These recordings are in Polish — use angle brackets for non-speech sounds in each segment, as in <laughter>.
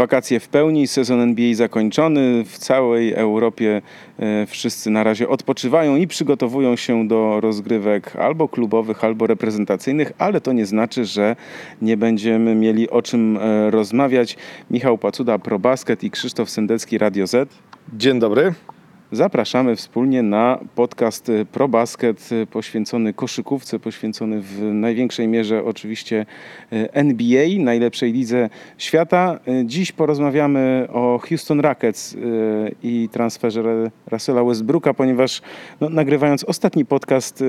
wakacje w pełni, sezon NBA zakończony. W całej Europie e, wszyscy na razie odpoczywają i przygotowują się do rozgrywek albo klubowych, albo reprezentacyjnych, ale to nie znaczy, że nie będziemy mieli o czym e, rozmawiać. Michał Pacuda, ProBasket i Krzysztof Sendecki, Radio Z. Dzień dobry. Zapraszamy wspólnie na podcast y, ProBasket y, poświęcony koszykówce, poświęcony w największej mierze oczywiście y, NBA, najlepszej lidze świata. Dziś porozmawiamy o Houston Rockets i transferze Russella Westbrooka, ponieważ no, nagrywając ostatni podcast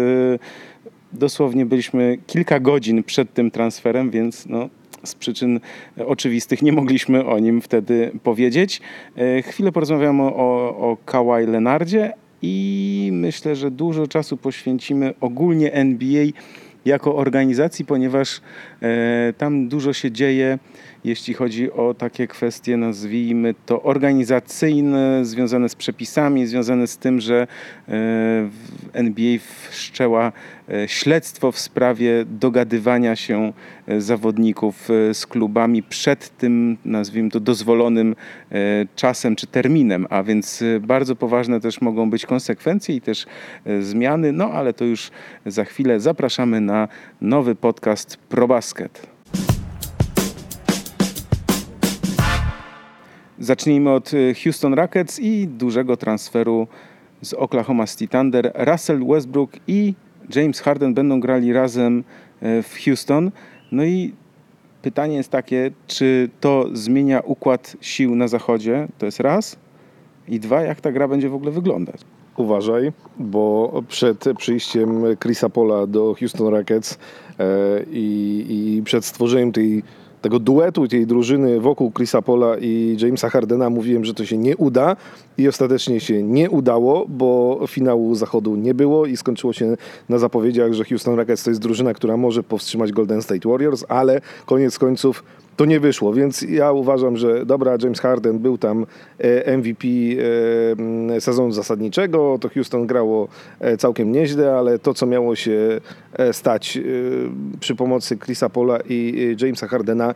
dosłownie byliśmy kilka godzin przed tym transferem, więc no, z przyczyn oczywistych nie mogliśmy o nim wtedy powiedzieć. E, chwilę porozmawiamy o, o Kawhi Lenardzie i myślę, że dużo czasu poświęcimy ogólnie NBA jako organizacji, ponieważ e, tam dużo się dzieje, jeśli chodzi o takie kwestie, nazwijmy to organizacyjne, związane z przepisami, związane z tym, że e, NBA wszczęła e, śledztwo w sprawie dogadywania się e, zawodników z klubami przed tym, nazwijmy to, dozwolonym czasem czy terminem, a więc bardzo poważne też mogą być konsekwencje i też zmiany, no ale to już za chwilę zapraszamy na nowy podcast ProBasket. Zacznijmy od y, Houston Rockets i dużego transferu z Oklahoma City Thunder. Russell Westbrook i James Harden będą grali razem y, w Houston. No i pytanie jest takie, czy to zmienia układ sił na zachodzie? To jest raz. I dwa, jak ta gra będzie w ogóle wyglądać? Uważaj, bo przed przyjściem Chrisa Pola do Houston Rockets e, i, i przed stworzeniem tej tego duetu, tej drużyny wokół Chrisa Pola i Jamesa Hardena mówiłem, że to się nie uda i ostatecznie się nie udało, bo finału zachodu nie było i skończyło się na zapowiedziach, że Houston Rockets to jest drużyna, która może powstrzymać Golden State Warriors, ale koniec końców to nie wyszło, więc ja uważam, że dobra, James Harden był tam e, MVP e, sezonu zasadniczego, to Houston grało e, całkiem nieźle, ale to, co miało się stać przy pomocy Chrisa Pola i Jamesa Hardena,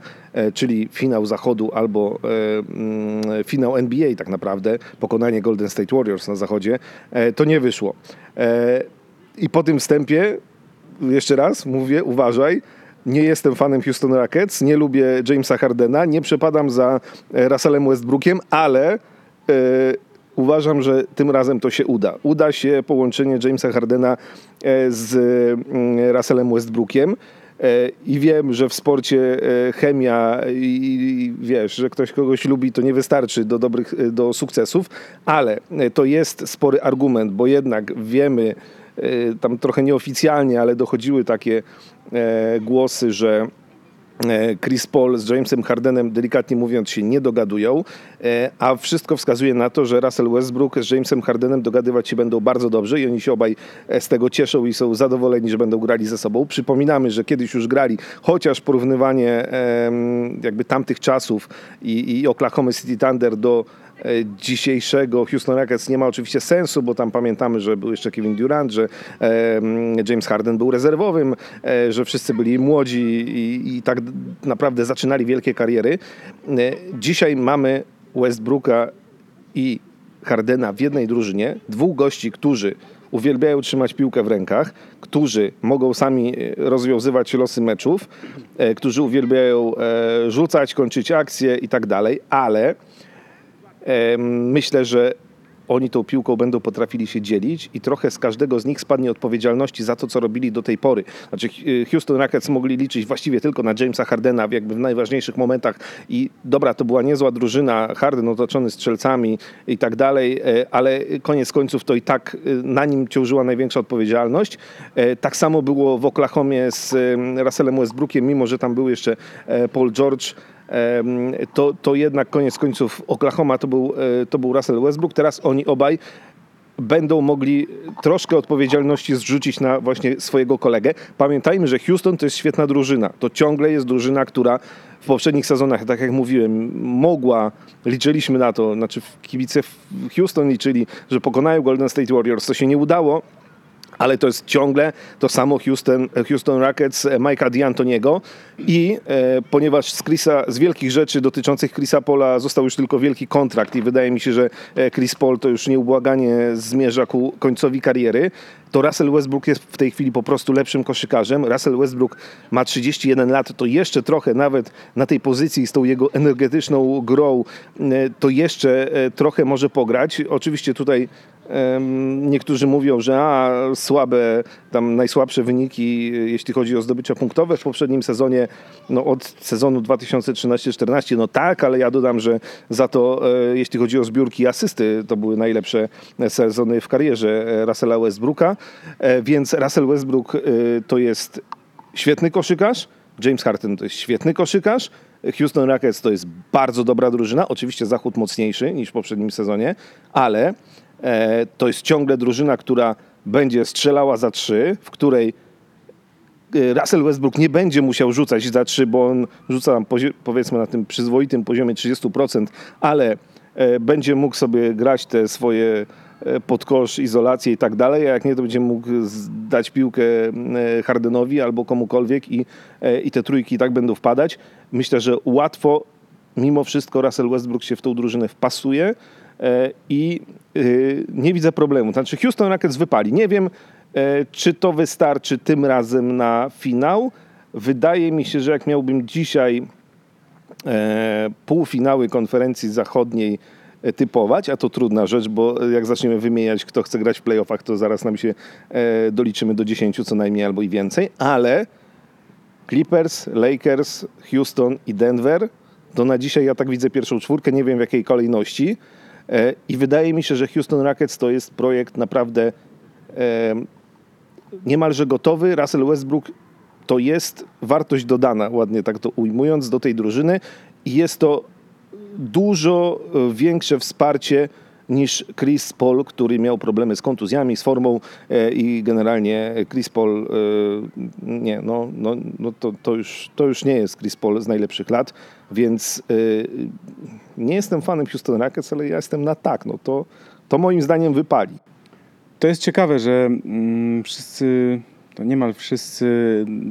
czyli finał zachodu albo mm, finał NBA tak naprawdę, pokonanie Golden State Warriors na zachodzie, to nie wyszło. I po tym wstępie, jeszcze raz mówię, uważaj, nie jestem fanem Houston Rockets, nie lubię Jamesa Hardena, nie przepadam za e, Russellem Westbrookiem, ale e, uważam, że tym razem to się uda. Uda się połączenie Jamesa Hardena e, z mm, Russellem Westbrookiem. I wiem, że w sporcie chemia i wiesz, że ktoś kogoś lubi, to nie wystarczy do dobrych, do sukcesów, ale to jest spory argument, bo jednak wiemy, tam trochę nieoficjalnie, ale dochodziły takie E, głosy, że e, Chris Paul z Jamesem Hardenem, delikatnie mówiąc, się nie dogadują, e, a wszystko wskazuje na to, że Russell Westbrook z Jamesem Hardenem dogadywać się będą bardzo dobrze i oni się obaj z tego cieszą i są zadowoleni, że będą grali ze sobą. Przypominamy, że kiedyś już grali, chociaż porównywanie jakby tamtych czasów i, i Oklahoma City Thunder do E, dzisiejszego Houston Rockets nie ma oczywiście sensu, bo tam pamiętamy, że był jeszcze Kevin Durant, że James Harden był rezerwowym, e, że wszyscy byli młodzi i, i tak naprawdę zaczynali wielkie kariery. E, dzisiaj mamy Westbrooka i Hardena w jednej drużynie, dwóch gości, którzy uwielbiają trzymać piłkę w rękach, którzy mogą sami rozwiązywać losy meczów, którzy uwielbiają rzucać, kończyć akcje i tak dalej, ale Myślę, że oni tą piłką będą potrafili się dzielić i trochę z każdego z nich spadnie odpowiedzialności za to, co robili do tej pory. Znaczy Houston Rockets mogli liczyć właściwie tylko na Jamesa Hardena w jakby w najważniejszych momentach i dobra, to była niezła drużyna, Harden otoczony strzelcami i tak dalej, e, ale koniec końców to i tak e, na nim ciążyła największa odpowiedzialność. E, tak samo było w Oklahomie z Russellem Westbrookiem, mimo że tam był jeszcze Paul George, to, to jednak koniec końców Oklahoma to był, e, to był Russell Westbrook. Teraz oni obaj będą mogli troszkę odpowiedzialności zrzucić na właśnie swojego kolegę. Pamiętajmy, że Houston to jest świetna drużyna. To ciągle jest drużyna, która w poprzednich sezonach, tak jak mówiłem, mogła, liczyliśmy na to, znaczy kibice Houston liczyli, że pokonają Golden State Warriors. To się nie udało, ale to jest ciągle to samo Houston, Houston Rockets e, Mike'a D'Antoniego i e, ponieważ z Chrisa, z wielkich rzeczy dotyczących Chrisa Paula został już tylko wielki kontrakt i wydaje mi się, że e, Chris Paul to już nieubłaganie zmierza ku końcowi kariery, to Russell Westbrook jest w tej chwili po prostu lepszym koszykarzem. Russell Westbrook ma 31 lat, to jeszcze trochę nawet na tej pozycji z tą jego energetyczną grą, e, to jeszcze trochę może pograć. Oczywiście tutaj Niektórzy mówią, że a, słabe, tam najsłabsze wyniki, jeśli chodzi o zdobycia punktowe w poprzednim sezonie, no od sezonu 2013-14, no tak, ale ja dodam, że za to, e, jeśli chodzi o zbiórki i asysty, to były najlepsze sezony w karierze Russella Westbrooka, e, więc Russell Westbrook e, to jest świetny koszykarz, James Harden to jest świetny koszykarz, Houston Rockets to jest bardzo dobra drużyna, oczywiście zachód mocniejszy niż w poprzednim sezonie, ale E, to jest ciągle drużyna, która będzie strzelała za trzy, w której e, Russell Westbrook nie będzie musiał rzucać za trzy, bo on rzuca tam powiedzmy na tym przyzwoitym poziomie 30%, ale e, będzie mógł sobie grać te swoje podkosz, izolację i tak dalej, a jak nie, to będzie mógł dać piłkę Hardenowi albo komukolwiek i, i te trójki i tak będą wpadać. Myślę, że łatwo mimo wszystko Russell Westbrook się w tą drużynę wpasuje. E, i e, nie widzę problemu. Znaczy Houston Rockets wypali. Nie wiem, e, czy to wystarczy tym razem na finał. Wydaje mi się, że jak miałbym dzisiaj półfinały konferencji zachodniej typować, a to trudna rzecz, bo jak zaczniemy wymieniać, kto chce grać w playoffach, to zaraz nam się doliczymy do 10 co najmniej albo i więcej, ale Clippers, Lakers, Houston i Denver, to na dzisiaj ja tak widzę pierwszą czwórkę, nie wiem w jakiej kolejności. E, I wydaje mi się, że Houston Rockets to jest projekt naprawdę e, niemalże gotowy. Russell Westbrook to jest wartość dodana, ładnie tak to ujmując, do tej drużyny i jest to dużo e, większe wsparcie niż Chris Paul, który miał problemy z kontuzjami, z formą i generalnie Chris Paul, nie, no, no, no to, to, już, to już nie jest Chris Paul z najlepszych lat, więc nie jestem fanem Houston Rockets, ale ja jestem na tak. No to, to moim zdaniem wypali. To jest ciekawe, że mm, wszyscy, to niemal wszyscy,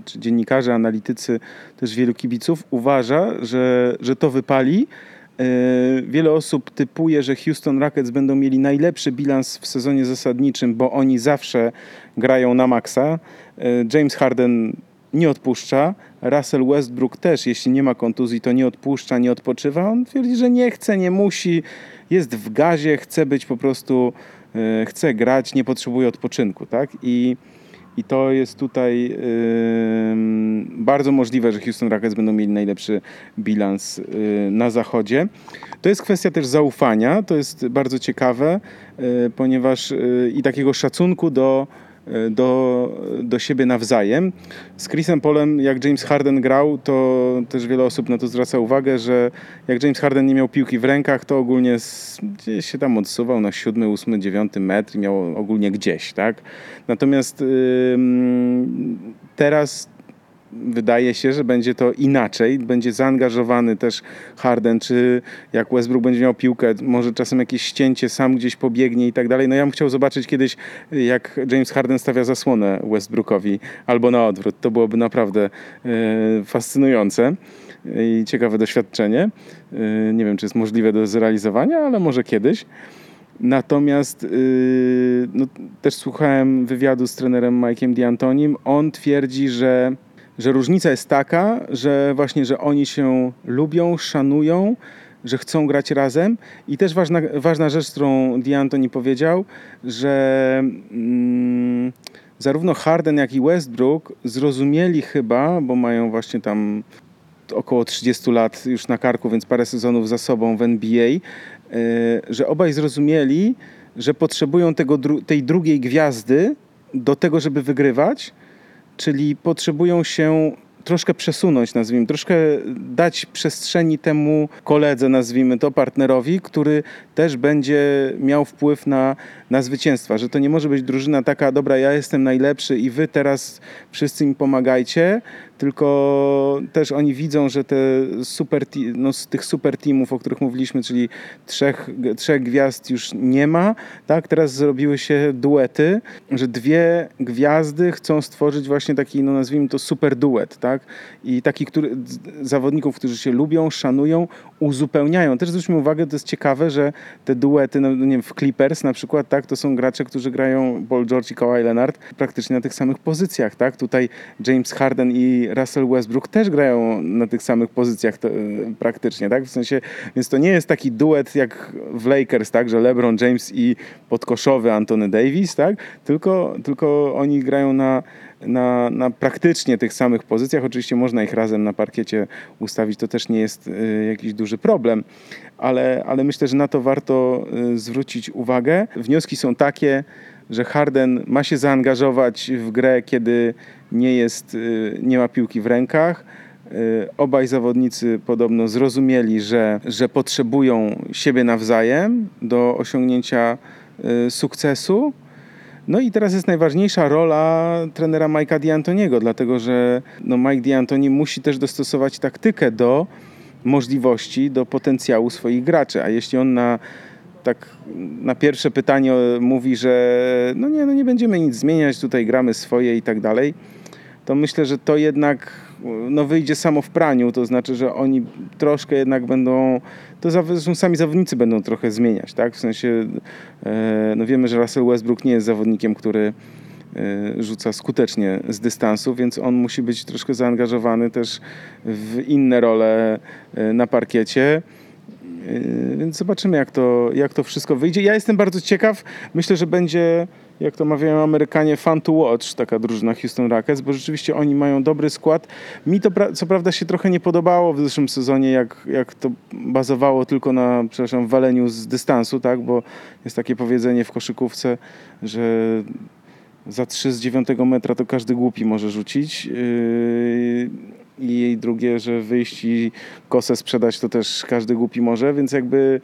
czy dziennikarze, analitycy, też wielu kibiców uważa, że, że to wypali. E, wiele osób typuje, że Houston Rockets będą mieli najlepszy bilans w sezonie zasadniczym, bo oni zawsze grają na maksa. E, James Harden nie odpuszcza. Russell Westbrook też, jeśli nie ma kontuzji, to nie odpuszcza, nie odpoczywa. On twierdzi, że nie chce, nie musi, jest w gazie, chce być po prostu, yy, chce grać, nie potrzebuje odpoczynku, tak? I, i to jest tutaj yy, bardzo możliwe, że Houston Rockets będą mieli najlepszy bilans yy, na zachodzie. To jest kwestia też zaufania, to jest bardzo ciekawe, y, ponieważ i takiego szacunku do E, do, do siebie nawzajem. Z Chrisem Polem, jak James Harden grał, to też wiele osób na to zwraca uwagę, że jak James Harden nie miał piłki w rękach, to ogólnie gdzieś się tam odsuwał na siódmy, ósmy, dziewiąty metr i miał ogólnie gdzieś, tak? Natomiast yy, teraz wydaje się, że będzie to inaczej. Będzie zaangażowany też Harden, czy jak Westbrook będzie miał piłkę, może czasem jakieś ścięcie, sam gdzieś pobiegnie i tak dalej. No ja bym chciał zobaczyć kiedyś, jak James Harden stawia zasłonę Westbrookowi, albo na odwrót. To byłoby naprawdę e, fascynujące i ciekawe doświadczenie. E, nie wiem, czy jest możliwe do zrealizowania, ale może kiedyś. Natomiast yy, no, też słuchałem wywiadu z trenerem Mike'iem D'Antonim. On twierdzi, że że różnica jest taka, że właśnie, że oni się lubią, szanują, że chcą grać razem. I też ważna, ważna rzecz, którą D'Antoni powiedział, że mm, zarówno Harden, jak i Westbrook zrozumieli chyba, bo mają właśnie tam około 30 lat już na karku, więc parę sezonów za sobą w NBA, yy, że obaj zrozumieli, że potrzebują tego, tej drugiej gwiazdy do tego, żeby wygrywać czyli potrzebują się troszkę przesunąć, nazwijmy, troszkę dać przestrzeni temu koledze, nazwijmy to, partnerowi, który też będzie miał wpływ na, na zwycięstwa, że to nie może być drużyna taka, dobra, ja jestem najlepszy i wy teraz wszyscy mi pomagajcie, tylko też oni widzą, że te super, no, z tych super teamów, o których mówiliśmy, czyli trzech, trzech gwiazd już nie ma, tak? Teraz zrobiły się duety, że dwie gwiazdy chcą stworzyć właśnie taki, no nazwijmy to super duet, tak? I taki, który, zawodników, którzy się lubią, szanują, uzupełniają. Też zwróćmy uwagę, to jest ciekawe, że te duety, no nie wiem, w Clippers na przykład, tak? To są gracze, którzy grają Paul George i Kawhi Leonard praktycznie na tych samych pozycjach, tak? Tutaj James Harden i Russell Westbrook też grają na tych samych pozycjach to, e, praktycznie, tak? W sensie, więc to nie jest taki duet jak w Lakers, tak? Że LeBron James i podkoszowy Anthony Davis, tak? Tylko, tylko oni grają na, na, na praktycznie tych samych pozycjach. Oczywiście można ich razem na parkiecie ustawić, to też nie jest e, jakiś duży problem, ale, ale myślę, że na to warto e, zwrócić uwagę. Wnioski są takie, że Harden ma się zaangażować w grę, kiedy nie jest, y, nie ma piłki w rękach. Y, Obaj zawodnicy podobno zrozumieli, że, że potrzebują siebie nawzajem do osiągnięcia y, sukcesu. No i teraz jest najważniejsza rola trenera Mike'a D'Antoniego, dlatego że no Mike D'Antoni musi też dostosować taktykę do możliwości, do potencjału swoich graczy. A jeśli on na tak na pierwsze pytanie mówi, że no nie, no nie będziemy nic zmieniać, tutaj gramy swoje i tak dalej, to myślę, że to jednak no wyjdzie samo w praniu, to znaczy, że oni troszkę jednak będą, to zresztą sami zawodnicy będą trochę zmieniać, tak? W sensie, e, no wiemy, że Russell Westbrook nie jest zawodnikiem, który e, rzuca skutecznie z dystansu, więc on musi być troszkę zaangażowany też w inne role e, na parkiecie. Więc zobaczymy, jak to, jak to wszystko wyjdzie. Ja jestem bardzo ciekaw. Myślę, że będzie, jak to mawiają Amerykanie, fun to watch, taka drużyna Houston Rockets, bo rzeczywiście oni mają dobry skład. Mi to pra- co prawda się trochę nie podobało w zeszłym sezonie, jak, jak to bazowało tylko na, przepraszam, waleniu z dystansu, tak? bo jest takie powiedzenie w koszykówce, że za 3 z 9 metra to każdy głupi może rzucić. Yy, I drugie, że wyjść i kosę sprzedać to też każdy głupi może, więc jakby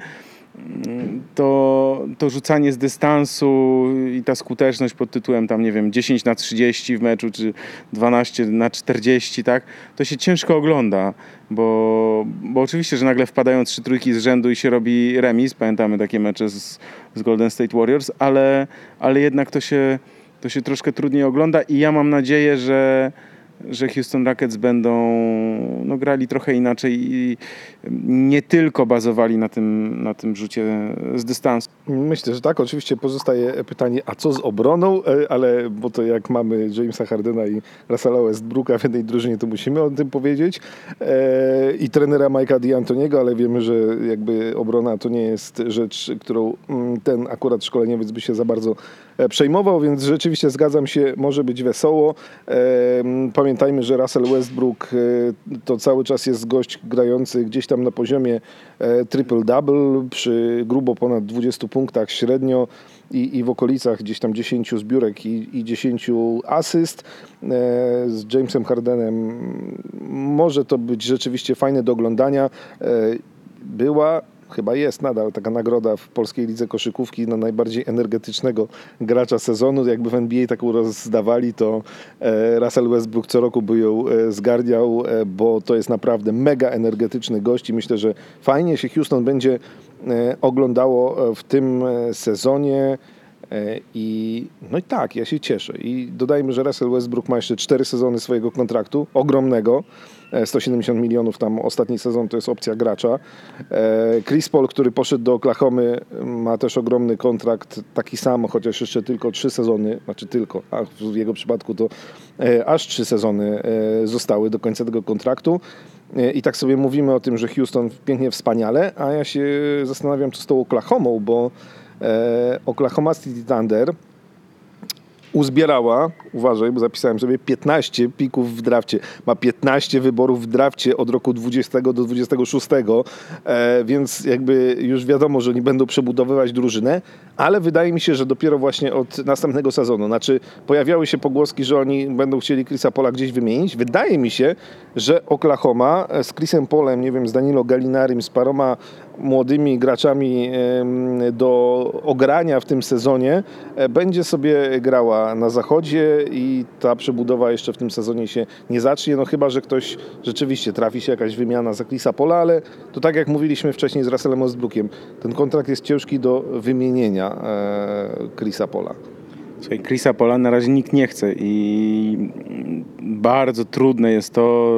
to, to rzucanie z dystansu i ta skuteczność pod tytułem tam, nie wiem, 10 na 30 w meczu, czy 12 na 40, tak, to się ciężko ogląda, bo, bo oczywiście, że nagle wpadają trzy trójki z rzędu i się robi remis, pamiętamy takie mecze z, z Golden State Warriors, ale, ale jednak to się, to się troszkę trudniej ogląda i ja mam nadzieję, że że Houston Rockets będą no, grali trochę inaczej i nie tylko bazowali na tym, na tym rzucie z dystansu. Myślę, że tak. Oczywiście pozostaje pytanie, a co z obroną? E, Ale, bo to jak mamy Jamesa Hardena i Russella Westbrooka w jednej drużynie, to musimy o tym powiedzieć. E, I trenera Mike'a D'Antoniego, ale wiemy, że jakby obrona to nie jest rzecz, którą mm, ten akurat szkoleniowiec by się za bardzo e, przejmował, więc rzeczywiście zgadzam się, może być wesoło. Mm, Pamiętajmy, że Russell Westbrook to cały czas jest gość grający gdzieś tam na poziomie triple-double przy grubo ponad 20 punktach średnio i, i w okolicach gdzieś tam 10 zbiórek i, i 10 asyst. E, z Jamesem Hardenem może to być rzeczywiście fajne do oglądania. E, była chyba jest nadal taka nagroda w polskiej lidze koszykówki na najbardziej energetycznego gracza sezonu. Jakby w NBA taką rozdawali, to e, Russell Westbrook co roku by ją zgarniał, bo to jest naprawdę mega energetyczny gość i myślę, że fajnie się Houston będzie oglądało e, w tym e, sezonie. E, I no i tak, ja się cieszę. I dodajmy, że Russell Westbrook ma jeszcze cztery sezony swojego kontraktu, ogromnego. E, 170 milionów tam ostatni sezon to jest opcja gracza. E, Chris Paul, który poszedł do Oklahomy, ma też ogromny kontrakt, taki sam, chociaż jeszcze tylko trzy sezony, znaczy tylko, a w jego przypadku to e, aż trzy sezony e, zostały do końca tego kontraktu. E, I tak sobie mówimy o tym, że Houston pięknie wspaniale, a ja się zastanawiam, co z tą Oklahomą, bo e, Oklahoma City Thunder uzbierała, uważaj, bo zapisałem sobie 15 pików w drafcie. Ma 15 wyborów w drafcie od roku 20 do 26, e, więc jakby już wiadomo, że nie będą przebudowywać drużynę, ale wydaje mi się, że dopiero właśnie od następnego sezonu. Znaczy pojawiały się pogłoski, że oni będą chcieli Chrisa Pola gdzieś wymienić. Wydaje mi się, że Oklahoma e, z Chrisem Polem, nie wiem, z Danilo Galinarim, z paroma młodymi graczami do ogrania w tym sezonie e, będzie sobie grała na zachodzie i ta przebudowa jeszcze w tym sezonie się nie zacznie, no chyba, że ktoś rzeczywiście trafi się jakaś wymiana za Chrisa Pola, ale to tak jak mówiliśmy wcześniej z Russellem Ostbrookiem, ten kontrakt jest ciężki do wymienienia e, Chrisa Pola. Słuchaj, Chrisa Pola na razie nikt nie chce i bardzo trudne jest to,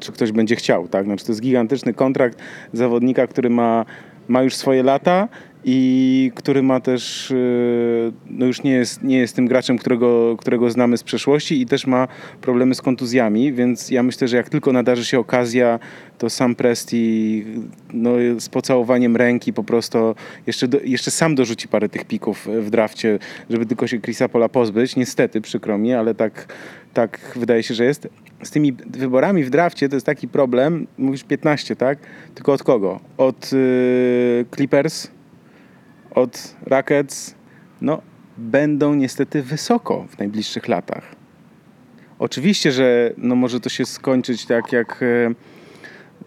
czy ktoś będzie chciał. Tak? Znaczy, to jest gigantyczny kontrakt zawodnika, który ma, ma już swoje lata i który ma też, y, no już nie jest, nie jest tym graczem, którego, którego znamy z przeszłości i też ma problemy z kontuzjami, więc ja myślę, że jak tylko nadarzy się okazja, to sam Presti no, z pocałowaniem ręki po prostu jeszcze, do, jeszcze sam dorzuci parę tych pików w drafcie, żeby tylko się Chrisa Pola pozbyć. Niestety, przykro mi, ale tak, tak wydaje się, że jest. Z tymi wyborami w drafcie to jest taki problem, mówisz 15, tak? Tylko od kogo? Od yy, Clippers, od Rackets, no będą niestety wysoko w najbliższych latach. Oczywiście, że no może to się skończyć tak jak e,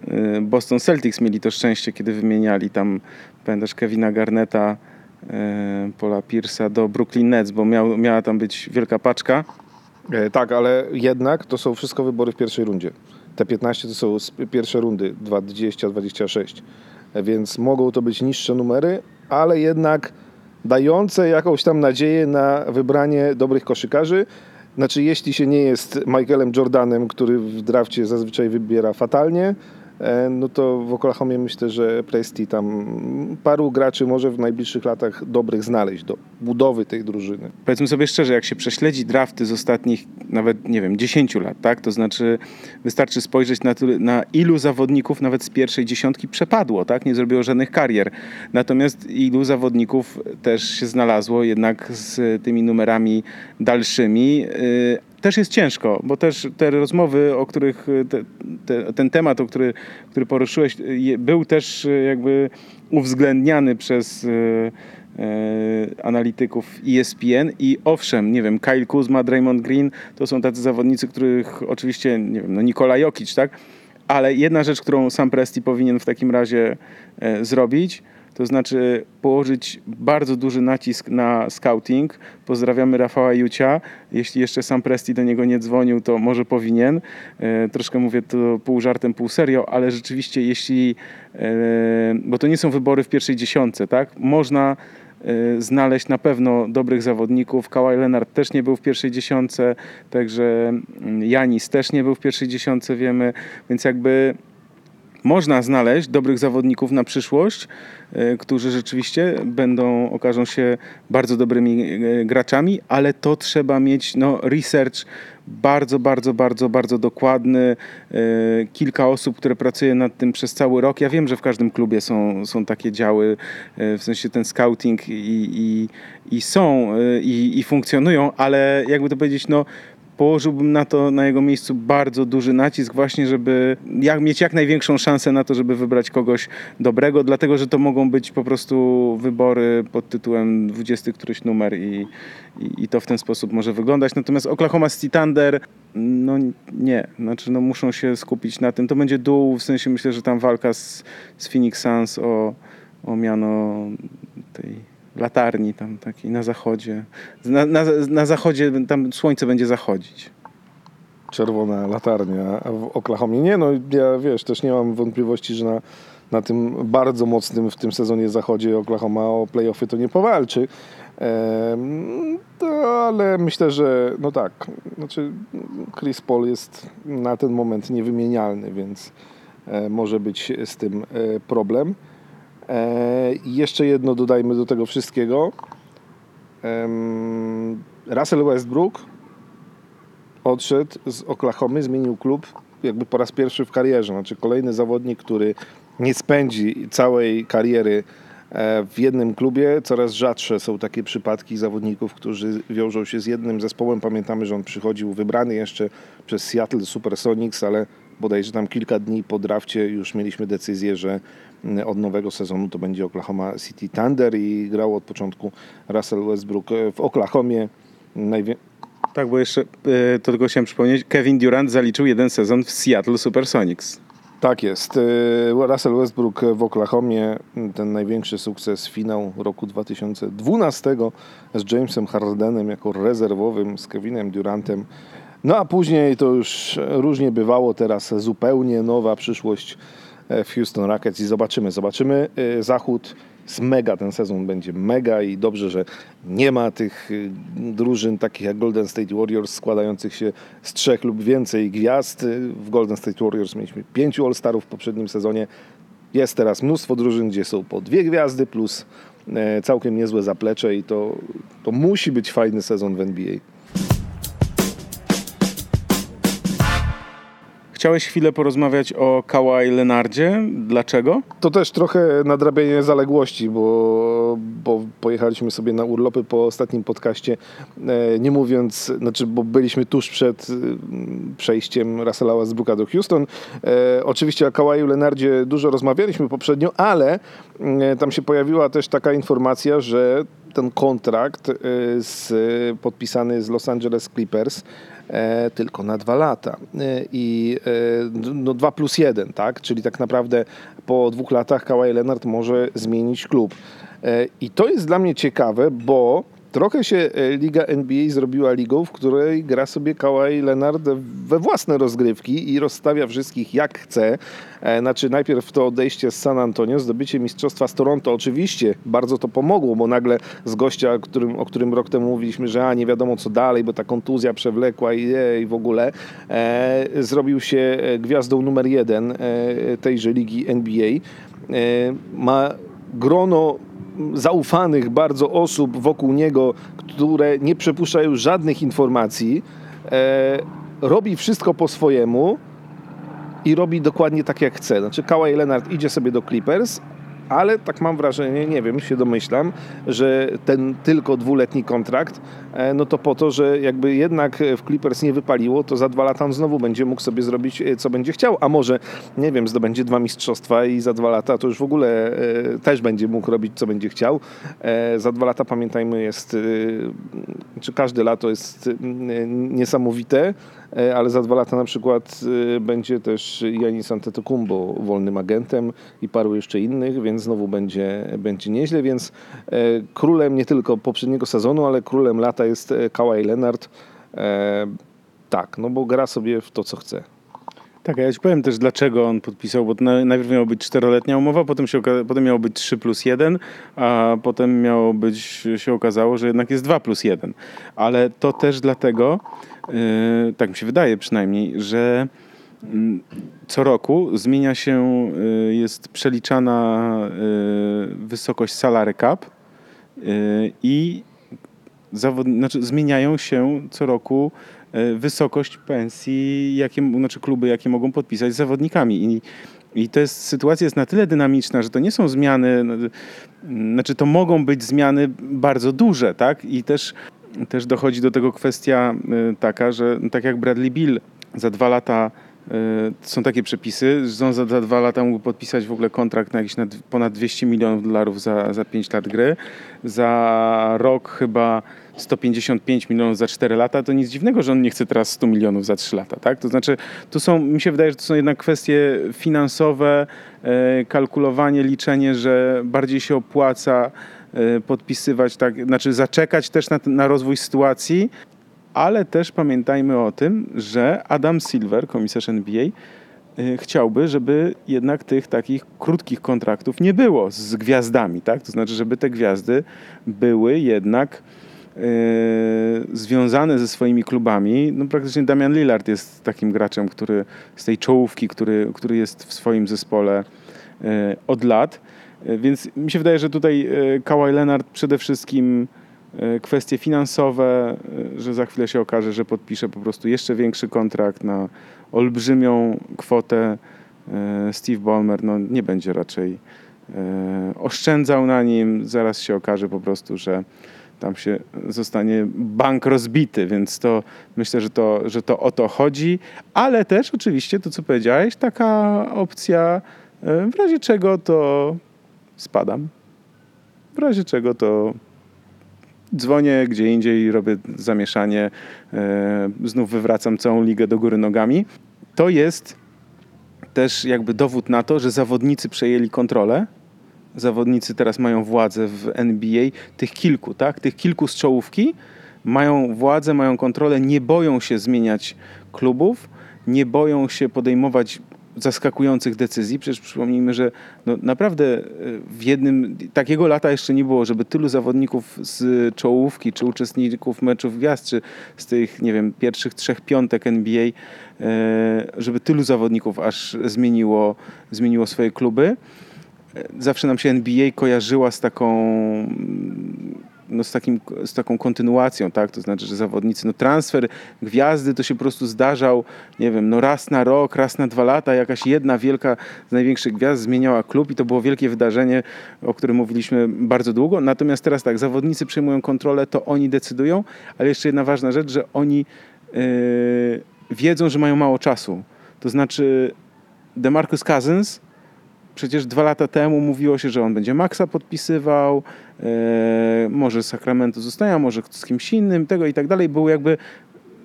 e, Boston Celtics mieli to szczęście, kiedy wymieniali tam, pamiętasz, Kevina Garneta, e, Paula Pierce'a do Brooklyn Nets, bo miał, miała tam być wielka paczka. Tak, ale jednak to są wszystko wybory w pierwszej rundzie. Te 15 to są pierwsze rundy, 20-26, więc mogą to być niższe numery, ale jednak dające jakąś tam nadzieję na wybranie dobrych koszykarzy. Znaczy, jeśli się nie jest Michaelem Jordanem, który w drafcie zazwyczaj wybiera fatalnie, no to w Oklahomie myślę, że Presti tam paru graczy może w najbliższych latach dobrych znaleźć do budowy tej drużyny. Powiedzmy sobie szczerze, jak się prześledzi drafty z ostatnich nawet, nie wiem, 10 lat, tak? To znaczy wystarczy spojrzeć na, na ilu zawodników nawet z pierwszej dziesiątki przepadło, tak? Nie zrobiło żadnych karier. Natomiast ilu zawodników też się znalazło jednak z tymi numerami dalszymi, y, też jest ciężko, bo też te rozmowy, o których te, te, ten temat, o który, który poruszyłeś, był też e, jakby uwzględniany przez e, e, analityków ESPN i owszem, nie wiem, Kyle Kuzma, Draymond Green to są tacy zawodnicy, których oczywiście, nie wiem, no Nikola Jokic, tak? Ale jedna rzecz, którą sam Presti powinien w takim razie zrobić, to znaczy położyć bardzo duży nacisk na scouting. Pozdrawiamy Rafała Jucia. Jeśli jeszcze sam Presti do niego nie dzwonił, to może powinien. E, troszkę mówię to pół żartem, pół serio, ale rzeczywiście jeśli, e, bo to nie są wybory w pierwszej dziesiątce, tak? Można e, znaleźć na pewno dobrych zawodników. Kawhi Leonard też nie był w pierwszej dziesiątce, także mm, Janis też nie był w pierwszej dziesiątce, wiemy, więc jakby można znaleźć dobrych zawodników na przyszłość, e, którzy rzeczywiście będą, okażą się bardzo dobrymi e, graczami, ale to trzeba mieć no, research bardzo, bardzo, bardzo, bardzo dokładny. E, kilka osób, które pracuje nad tym przez cały rok. Ja wiem, że w każdym klubie są, są takie działy, w sensie ten scouting i, i, i są i, i funkcjonują, ale jakby to powiedzieć, no położyłbym na to, na jego miejscu bardzo duży nacisk właśnie, żeby jak, mieć jak największą szansę na to, żeby wybrać kogoś dobrego, dlatego, że to mogą być po prostu wybory pod tytułem 20 któryś numer i, i, i to w ten sposób może wyglądać. Natomiast Oklahoma City Thunder, no nie, znaczy no muszą się skupić na tym. To będzie dół, w sensie myślę, że tam walka z, z Phoenix Suns o, o miano tej latarni tam takiej na zachodzie. Na, na, na zachodzie tam słońce będzie zachodzić. Czerwona latarnia w Oklahomie. Nie, no ja wiesz, też nie mam wątpliwości, że na, na tym bardzo mocnym w tym sezonie zachodzie Oklahoma o playoffy to nie powalczy. Ehm, ale myślę, że no tak, znaczy Chris Paul jest na ten moment niewymienialny, więc e, może być z tym e, problem. E, I jeszcze jedno dodajmy do tego wszystkiego. Russell Westbrook odszedł z Oklahomy, zmienił klub jakby po raz pierwszy w karierze. Znaczy kolejny zawodnik, który nie spędzi całej kariery e, w jednym klubie. Coraz rzadsze są takie przypadki zawodników, którzy wiążą się z jednym zespołem. Pamiętamy, że on przychodził wybrany jeszcze przez Seattle Supersonics, ale bodajże tam kilka dni po drafcie już mieliśmy decyzję, że mm, od nowego sezonu to będzie Oklahoma City Thunder i grał od początku Russell Westbrook e, w Oklahomie. Najwie- Tak, bo jeszcze, e, to tylko chciałem przypomnieć, Kevin Durant zaliczył jeden sezon w Seattle Supersonics. Tak jest. E, Russell Westbrook w Oklahomie, ten największy sukces finał roku 2012 z Jamesem Hardenem jako rezerwowym, z Kevinem Durantem. No a później to już różnie bywało, teraz zupełnie nowa przyszłość e, w Houston Rockets i zobaczymy, zobaczymy. E, Zachód jest mega, ten sezon będzie mega i dobrze, że nie ma tych y, drużyn takich jak Golden State Warriors składających się z trzech lub więcej gwiazd. W Golden State Warriors mieliśmy pięciu All-Starów w poprzednim sezonie. Jest teraz mnóstwo drużyn, gdzie są po dwie gwiazdy plus e, całkiem niezłe zaplecze i to, to musi być fajny sezon w NBA. Chciałeś chwilę porozmawiać o Kawhi Leonardzie. Dlaczego? To też trochę nadrabianie zaległości, bo, bo pojechaliśmy sobie na urlopy po ostatnim podcaście, e, nie mówiąc, znaczy, bo byliśmy tuż przed y, przejściem Russella Westbrooka do Houston. E, Oczywiście o Kawhi Leonardzie dużo rozmawialiśmy poprzednio, ale e, tam się pojawiła też taka informacja, że ten kontrakt e, z, podpisany z Los Angeles Clippers tylko na dwa lata. E, I e, no, dwa plus jeden, tak? Czyli tak naprawdę po dwóch latach Kawhi Leonard może zmienić klub. E, I to jest dla mnie ciekawe, bo trochę się e, Liga NBA zrobiła ligą, w której gra sobie Kawhi Leonard we własne rozgrywki i rozstawia wszystkich jak chce. E, Znaczy najpierw to odejście z San Antonio, zdobycie mistrzostwa z Toronto oczywiście bardzo to pomogło, bo nagle z gościa, którym, o którym rok temu mówiliśmy, że a nie wiadomo co dalej, bo ta kontuzja przewlekła i, i w ogóle, e, zrobił się e, gwiazdą numer jeden e, tejże ligi NBA. E, ma grono zaufanych bardzo osób wokół niego, które nie przepuszczają żadnych informacji, e, robi wszystko po swojemu i robi dokładnie tak jak chce. Znaczy Kawhi Leonard idzie sobie do Clippers, ale tak mam wrażenie, nie wiem, się domyślam, że ten tylko dwuletni kontrakt, no to po to, że jakby jednak w Clippers nie wypaliło, to za dwa lata on znowu będzie mógł sobie zrobić, e, co będzie chciał, a może, nie wiem, zdobędzie dwa mistrzostwa i za dwa lata to już w ogóle e, też będzie mógł robić, co będzie chciał. E, Za dwa lata, pamiętajmy, jest, e, czy każde lato jest e, niesamowite, E, ale za dwa lata na przykład e, będzie też Janis Antetokounmpo wolnym agentem i paru jeszcze innych, więc znowu będzie, będzie nieźle, więc e, królem nie tylko poprzedniego sezonu, ale królem lata jest e, Kawhi Leonard. E, Tak, no bo gra sobie w to, co chce. Tak, ja ci powiem też dlaczego on podpisał, bo najpierw miała być czteroletnia umowa, potem, się, potem miało być 3 plus 1, a potem miało być, się okazało, że jednak jest 2 plus 1. Ale to też dlatego, yy, tak mi się wydaje przynajmniej, że mm, co roku zmienia się, yy, jest przeliczana wysokość salary cap i zawod... znaczy, zmieniają się co roku e, wysokość pensji, jakie, znaczy kluby, jakie mogą podpisać z zawodnikami. I, I to jest, sytuacja jest na tyle dynamiczna, że to nie są zmiany, znaczy to mogą być zmiany bardzo duże, tak? I też, też dochodzi do tego kwestia e, taka, że tak jak Bradley Bill za dwa lata są takie przepisy, że on za, za dwa lata mógł podpisać w ogóle kontrakt na jakieś nad, ponad 200 milionów dolarów za, za 5 lat gry. Za rok chyba 155 milionów za 4 lata, to nic dziwnego, że on nie chce teraz 100 milionów za 3 lata, tak? To znaczy, tu są, mi się wydaje, że to są jednak kwestie finansowe, e, kalkulowanie, liczenie, że bardziej się opłaca e, podpisywać, tak, znaczy zaczekać też na, na rozwój sytuacji, ale też pamiętajmy o tym, że Adam Silver, komisarz NBA, y, chciałby, żeby jednak tych takich krótkich kontraktów nie było z gwiazdami, tak? To znaczy, żeby te gwiazdy były jednak y, związane ze swoimi klubami. No praktycznie Damian Lillard jest takim graczem, który z tej czołówki, który, który jest w swoim zespole y, od lat. Y, Więc mi się wydaje, że tutaj y, Kawhi Leonard przede wszystkim kwestie finansowe, y, że za chwilę się okaże, że podpisze po prostu jeszcze większy kontrakt na olbrzymią kwotę. Y, Steve Ballmer no, nie będzie raczej e, oszczędzał na nim. Zaraz się okaże po prostu, że tam się zostanie bank rozbity, więc to myślę, że to, że to o to chodzi, ale też oczywiście to, co powiedziałeś, taka opcja, e, w razie czego to spadam. W razie czego to dzwonię gdzie indziej, robię zamieszanie, e, znów wywracam całą ligę do góry nogami. To jest też jakby dowód na to, że zawodnicy przejęli kontrolę. Zawodnicy teraz mają władzę w NBA, tych kilku, tak? Tych kilku z czołówki mają władzę, mają kontrolę, nie boją się zmieniać klubów, nie boją się podejmować zaskakujących decyzji. Przecież przypomnijmy, że no naprawdę e, w jednym takiego lata jeszcze nie było, żeby tylu zawodników z czołówki, czy uczestników meczów gwiazd, czy z tych, nie wiem, pierwszych trzech piątek NBA, e, żeby tylu zawodników aż zmieniło, zmieniło swoje kluby. E, zawsze nam się NBA kojarzyła z taką no, z, takim, z taką kontynuacją, tak? To znaczy, że zawodnicy, no transfer gwiazdy to się po prostu zdarzał, nie wiem, no raz na rok, raz na dwa lata, jakaś jedna wielka z największych gwiazd zmieniała klub i to było wielkie wydarzenie, o którym mówiliśmy bardzo długo. Natomiast teraz tak, zawodnicy przejmują kontrolę, to oni decydują, ale jeszcze jedna ważna rzecz, że oni yy, wiedzą, że mają mało czasu. To znaczy DeMarcus Cousins Przecież dwa lata temu mówiło się, że on będzie Maxa podpisywał, e, może Sacramento zostaje, może z kimś innym, tego i tak dalej. Był jakby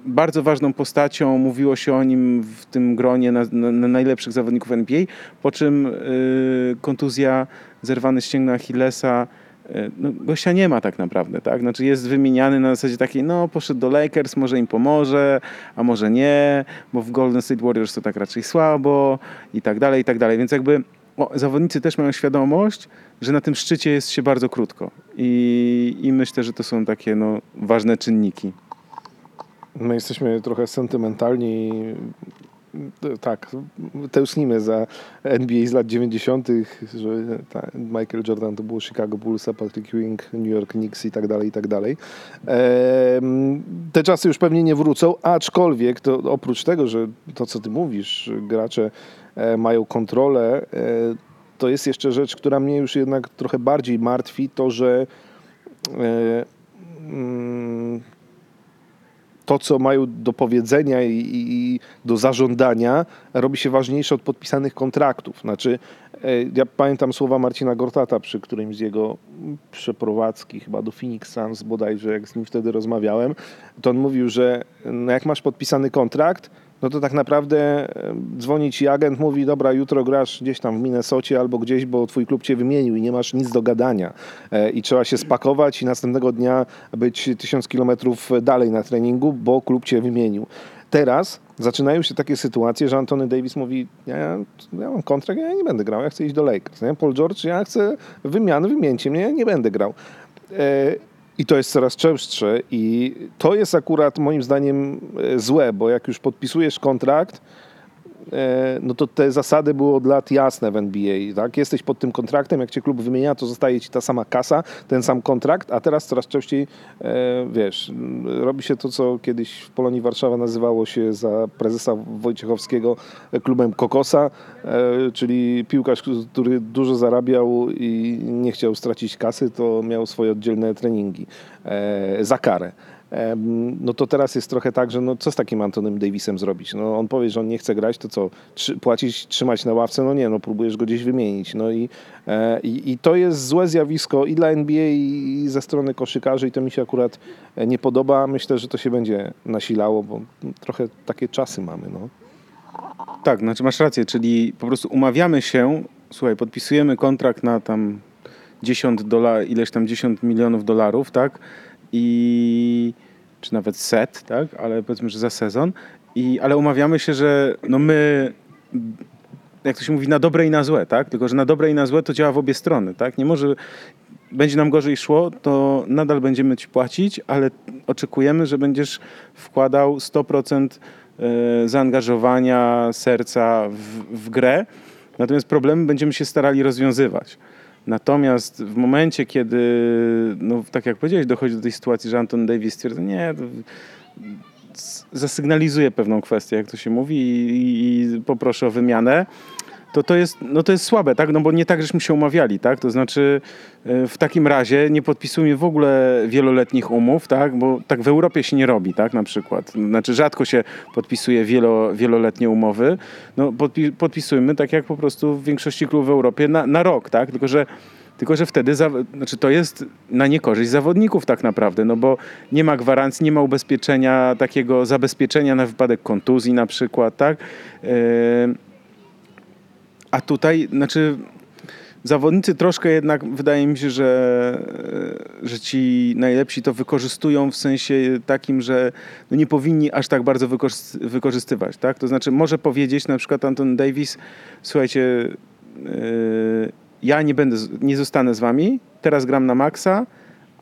bardzo ważną postacią, mówiło się o nim w tym gronie na, na, na najlepszych zawodników NBA, po czym e, kontuzja, zerwany ścięgno Achillesa, e, no, gościa nie ma tak naprawdę, tak? Znaczy jest wymieniany na zasadzie takiej, no poszedł do Lakers, może im pomoże, a może nie, bo w Golden State Warriors to tak raczej słabo i tak dalej, i tak dalej, więc jakby o, zawodnicy też mają świadomość, że na tym szczycie jest się bardzo krótko. I, i myślę, że to są takie no, ważne czynniki. My jesteśmy trochę sentymentalni. Tak, tęsknimy za NBA z lat 90., że Michael Jordan to było Chicago Bulls, Patrick Ewing, New York Knicks i tak dalej, i tak dalej. Te czasy już pewnie nie wrócą, aczkolwiek to oprócz tego, że to co ty mówisz, gracze mają kontrolę. E, to jest jeszcze rzecz, która mnie już jednak trochę bardziej martwi, to że e, mm, to, co mają do powiedzenia i, i, do zażądania, robi się ważniejsze od podpisanych kontraktów. Znaczy, ja pamiętam słowa Marcina Gortata przy którymś z jego przeprowadzki, chyba do Phoenix Suns bodajże, jak z nim wtedy rozmawiałem, to on mówił, że no jak masz podpisany kontrakt, no to tak naprawdę dzwoni ci agent, mówi, dobra, jutro grasz gdzieś tam w Minnesocie albo gdzieś, bo twój klub cię wymienił i nie masz nic do gadania. E, I trzeba się spakować i następnego dnia być tysiąc kilometrów dalej na treningu, bo klub cię wymienił. Teraz zaczynają się takie sytuacje, że Antony Davis mówi, ja, ja mam kontrakt, ja nie będę grał, ja chcę iść do Lakers. Nie? Paul George, ja chcę wymiany, wymieńcie mnie, ja nie będę grał. I to jest coraz częstsze i to jest akurat moim zdaniem e, złe, bo jak już podpisujesz kontrakt, no to te zasady były od lat jasne w NBA. Tak? Jesteś pod tym kontraktem, jak cię klub wymienia, to zostaje ci ta sama kasa, ten sam kontrakt, a teraz coraz częściej, e, wiesz, robi się to, co kiedyś w Polonii Warszawa nazywało się za prezesa Wojciechowskiego klubem Kokosa, e, czyli piłkarz, który dużo zarabiał i nie chciał stracić kasy, to miał swoje oddzielne treningi za karę no to teraz jest trochę tak, że no co z takim Antonym Davisem zrobić? No on powie, że on nie chce grać, to co? Trzy, płacić, trzymać na ławce? No nie, no próbujesz go gdzieś wymienić. No i, e, i, i to jest złe zjawisko i dla NBA i ze strony koszykarzy i to mi się akurat e, nie podoba. Myślę, że to się będzie nasilało, bo trochę takie czasy mamy, no. Tak, znaczy masz rację, czyli po prostu umawiamy się, słuchaj, podpisujemy kontrakt na tam 10 dolarów, ileś tam 10 milionów dolarów, tak? I czy nawet set, tak? ale powiedzmy, że za sezon. I, ale umawiamy się, że no my, jak to się mówi, na dobre i na złe, tak? Tylko, że na dobre i na złe to działa w obie strony, tak? Nie może, będzie nam gorzej szło, to nadal będziemy ci płacić, ale oczekujemy, że będziesz wkładał 100% e, zaangażowania serca w, w grę. Natomiast problemy będziemy się starali rozwiązywać. Natomiast w momencie, kiedy, no, tak jak powiedziałeś, dochodzi do tej sytuacji, że Anton Davis stwierdza, nie, zasygnalizuje pewną kwestię, jak to się mówi, i, i poproszę o wymianę, to to jest, no to jest słabe, tak? No bo nie tak, żeśmy się umawiali, tak? To znaczy e, w takim razie nie podpisujmy w ogóle wieloletnich umów, tak? Bo tak w Europie się nie robi, tak? Na przykład. Znaczy rzadko się podpisuje wielo, wieloletnie umowy. No podpi podpisujmy tak jak po prostu w większości klubów w Europie na, na rok, tak? Tylko, że tylko, że wtedy znaczy to jest na niekorzyść zawodników tak naprawdę, no bo nie ma gwarancji, nie ma ubezpieczenia, takiego zabezpieczenia na wypadek kontuzji na przykład, tak? Yy, a tutaj, znaczy zawodnicy troszkę jednak, wydaje mi się, że, że ci najlepsi to wykorzystują w sensie takim, że no nie powinni aż tak bardzo wykorzystywać, tak? To znaczy może powiedzieć na przykład Anton Davis, słuchajcie, yy, ja nie będę, nie zostanę z wami, teraz gram na maksa,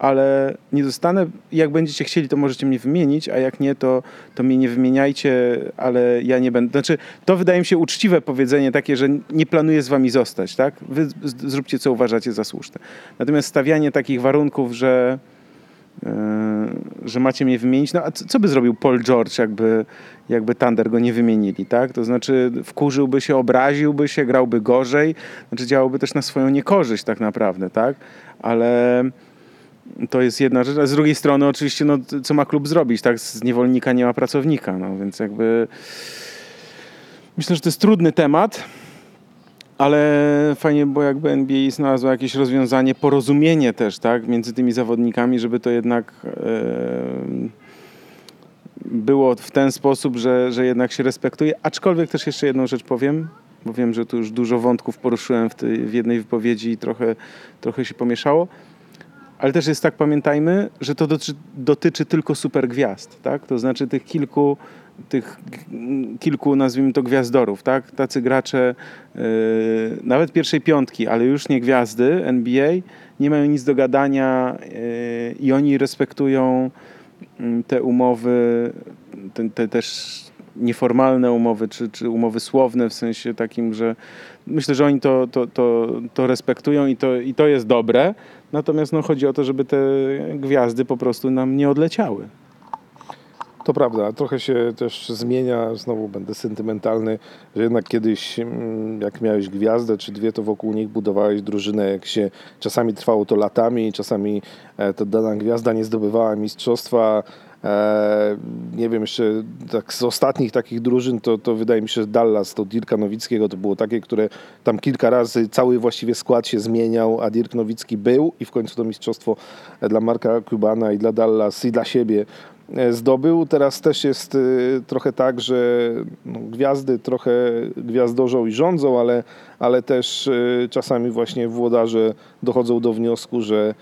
ale nie zostanę. Jak będziecie chcieli, to możecie mnie wymienić, a jak nie, to, to mnie nie wymieniajcie, ale ja nie będę. Znaczy, to wydaje mi się uczciwe powiedzenie takie, że nie planuję z wami zostać, tak? Wy zróbcie, co uważacie za słuszne. Natomiast stawianie takich warunków, że Yy, że macie mnie wymienić. No a co by zrobił Paul George, jakby, jakby Thunder go nie wymienili, tak? To znaczy wkurzyłby się, obraziłby się, grałby gorzej, znaczy działałby też na swoją niekorzyść tak naprawdę, tak? Ale to jest jedna rzecz, a z drugiej strony oczywiście, no, co ma klub zrobić, tak? Z niewolnika nie ma pracownika, no więc jakby myślę, że to jest trudny temat, ale fajnie było jakby NBA znalazło jakieś rozwiązanie, porozumienie też, tak, między tymi zawodnikami, żeby to jednak było w ten sposób, że, że jednak się respektuje. Aczkolwiek też jeszcze jedną rzecz powiem, bo wiem, że tu już dużo wątków poruszyłem w, tej, w jednej wypowiedzi i trochę, trochę się pomieszało. Ale też jest tak, pamiętajmy, że to dotyczy, dotyczy tylko supergwiazd, tak? To znaczy tych kilku tych kilku, nazwijmy to, gwiazdorów, tak? Tacy gracze, yy, nawet pierwszej piątki, ale już nie gwiazdy NBA, nie mają nic do gadania yy, i oni respektują yy, te umowy, te, te, też nieformalne umowy, czy, czy umowy słowne w sensie takim, że myślę, że oni to, to, to, to respektują i to, i to jest dobre. Natomiast no, chodzi o to, żeby te gwiazdy po prostu nam nie odleciały. To prawda, trochę się też zmienia, znowu będę sentymentalny, że jednak kiedyś mm, jak miałeś gwiazdę czy dwie, to wokół nich budowałeś drużynę, jak się czasami trwało to latami, czasami e, ta dana gwiazda nie zdobywała mistrzostwa, nie wiem, jeszcze tak z ostatnich takich drużyn, to, to wydaje mi się, że Dallas, to Dirka Nowickiego, to było takie, które tam kilka razy cały właściwie skład się zmieniał, a Dirk Nowicki był i w końcu to mistrzostwo dla Marka Cubana i dla Dallas i dla siebie E, zdobył. Teraz też jest e, trochę tak, że no, gwiazdy trochę gwiazdorzą i rządzą, ale, ale też e, czasami właśnie włodarze dochodzą do wniosku, że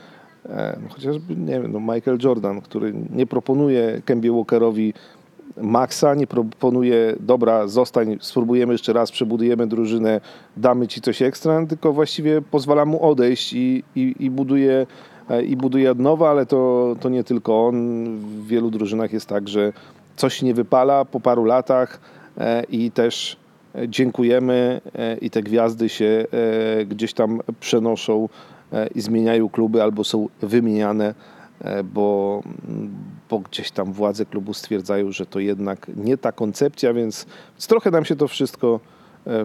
chociażby, nie wiem, no Michael Jordan, który nie proponuje Kembie Walkerowi maksa, nie proponuje, dobra, zostań, spróbujemy jeszcze raz, przebudujemy drużynę, damy ci coś ekstra, tylko właściwie pozwala mu odejść i, i, i buduje E, i buduje od nowa, ale to, to nie tylko on. W wielu drużynach jest tak, że coś nie wypala po paru latach e, i też dziękujemy e, i te gwiazdy się gdzieś tam przenoszą i zmieniają kluby albo są wymieniane, bo, bo gdzieś tam władze klubu stwierdzają, że to jednak nie ta koncepcja, więc, trochę nam się to wszystko,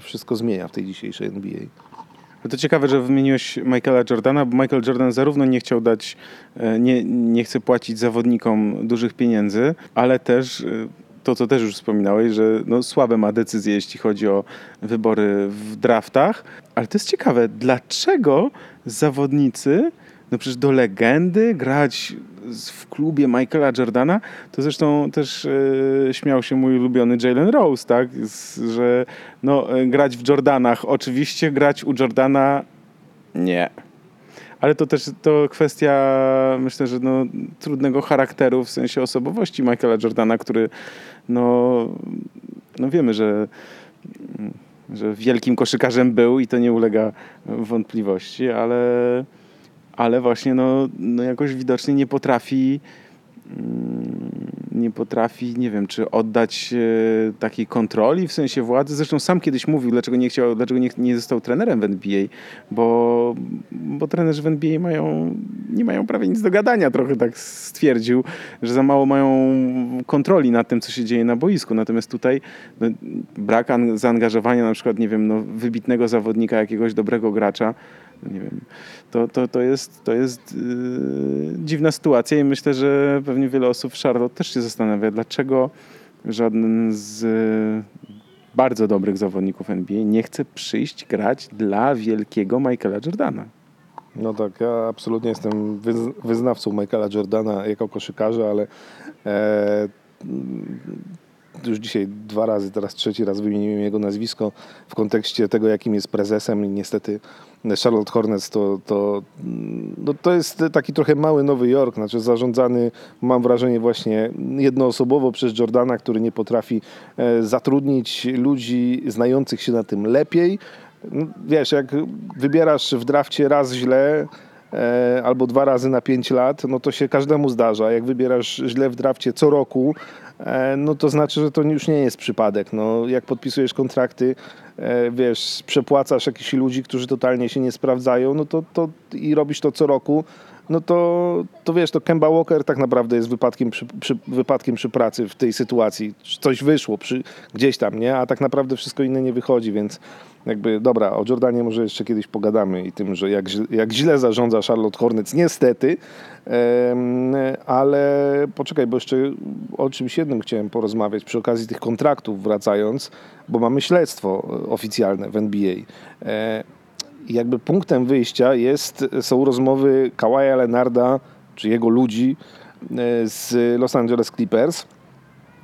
wszystko zmienia w tej dzisiejszej NBA. No to ciekawe, że wymieniłeś Michaela Jordana, bo Michael Jordan zarówno nie chciał dać, e, nie, nie chce płacić zawodnikom dużych pieniędzy, ale też e, to, co też już wspominałeś, że no, słabe ma decyzje, jeśli chodzi o wybory w draftach. Ale to jest ciekawe, dlaczego zawodnicy no przecież do legendy grać w klubie Michaela Jordana, to zresztą też e, śmiał się mój ulubiony Jalen Rose, tak, Z, że no, e, grać w Jordanach oczywiście, grać u Jordana nie. Ale to też to kwestia, myślę, że no, trudnego charakteru, w sensie osobowości Michaela Jordana, który no, no wiemy, że że wielkim koszykarzem był i to nie ulega wątpliwości, ale ale właśnie no, no jakoś widocznie nie potrafi nie potrafi, nie wiem, czy oddać e, takiej kontroli w sensie władzy. Zresztą sam kiedyś mówił, dlaczego nie chciał, dlaczego nie, nie został trenerem w NBA, bo, bo trenerzy w NBA mają, nie mają prawie nic do gadania, trochę tak stwierdził, że za mało mają kontroli nad tym, co się dzieje na boisku. Natomiast tutaj no, brak an- zaangażowania na przykład, nie wiem, no, wybitnego zawodnika, jakiegoś dobrego gracza, nie wiem, to, to, to jest, to jest yy, dziwna sytuacja i myślę, że pewnie wiele osób w Charlotte też się zastanawia, dlaczego żaden z yy, bardzo dobrych zawodników NBA nie chce przyjść grać dla wielkiego Michaela Jordana. No tak, ja absolutnie jestem wyz- wyznawcą Michaela Jordana jako koszykarza, ale e, już dzisiaj dwa razy, teraz trzeci raz wymieniłem jego nazwisko w kontekście tego, jakim jest prezesem i niestety Charlotte Hornets to, to, no to jest taki trochę mały Nowy Jork, znaczy zarządzany, mam wrażenie, właśnie jednoosobowo przez Jordana, który nie potrafi e, zatrudnić ludzi znających się na tym lepiej. No, Wiesz, jak wybierasz w drafcie raz źle, e, albo dwa razy na pięć lat, no to się każdemu zdarza. Jak wybierasz źle w drafcie co roku, no to znaczy, że to już nie jest przypadek. No, jak podpisujesz kontrakty, e, wiesz, przepłacasz jakichś ludzi, którzy totalnie się nie sprawdzają, no to, to i robisz to co roku, no to, to wiesz, to Kemba Walker tak naprawdę jest wypadkiem przy, przy, wypadkiem przy pracy w tej sytuacji. Coś wyszło przy, gdzieś tam, nie? A tak naprawdę wszystko inne nie wychodzi, więc jakby, dobra, o Jordanie może jeszcze kiedyś pogadamy i tym, że jak, jak źle zarządza Charlotte Hornets, niestety, ale poczekaj, bo jeszcze o czymś jednym chciałem porozmawiać przy okazji tych kontraktów wracając, bo mamy śledztwo e, oficjalne w NBA. E, jakby punktem wyjścia jest, są rozmowy Kawaja Leonarda, czy jego ludzi e, z Los Angeles Clippers.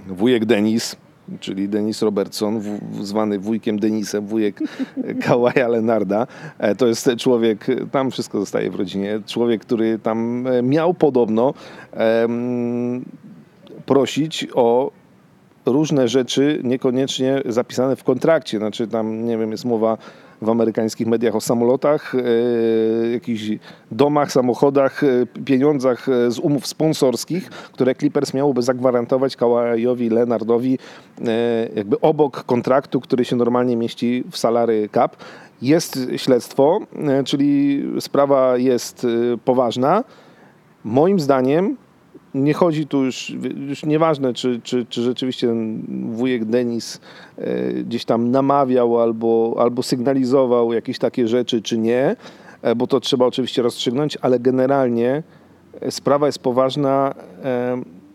Wujek Denis, czyli Denis Robertson, w, zwany wujkiem Denisem, wujek <laughs> Kawaja Leonarda. E, To jest człowiek, tam wszystko zostaje w rodzinie, człowiek, który tam e, miał podobno em, prosić o różne rzeczy niekoniecznie zapisane w kontrakcie. Znaczy tam, nie wiem, jest mowa w amerykańskich mediach o samolotach, e, jakichś domach, samochodach, e, pieniądzach e, z umów sponsorskich, które Clippers miałoby zagwarantować Kawajowi Leonardowi jakby obok kontraktu, który się normalnie mieści w salary cap. Jest śledztwo, czyli sprawa jest poważna. Moim zdaniem nie chodzi tu już, już nieważne, czy, czy, czy rzeczywiście wujek Denis e, gdzieś tam namawiał albo, albo sygnalizował jakieś takie rzeczy, czy nie, e, bo to trzeba oczywiście rozstrzygnąć, ale generalnie e, sprawa jest poważna.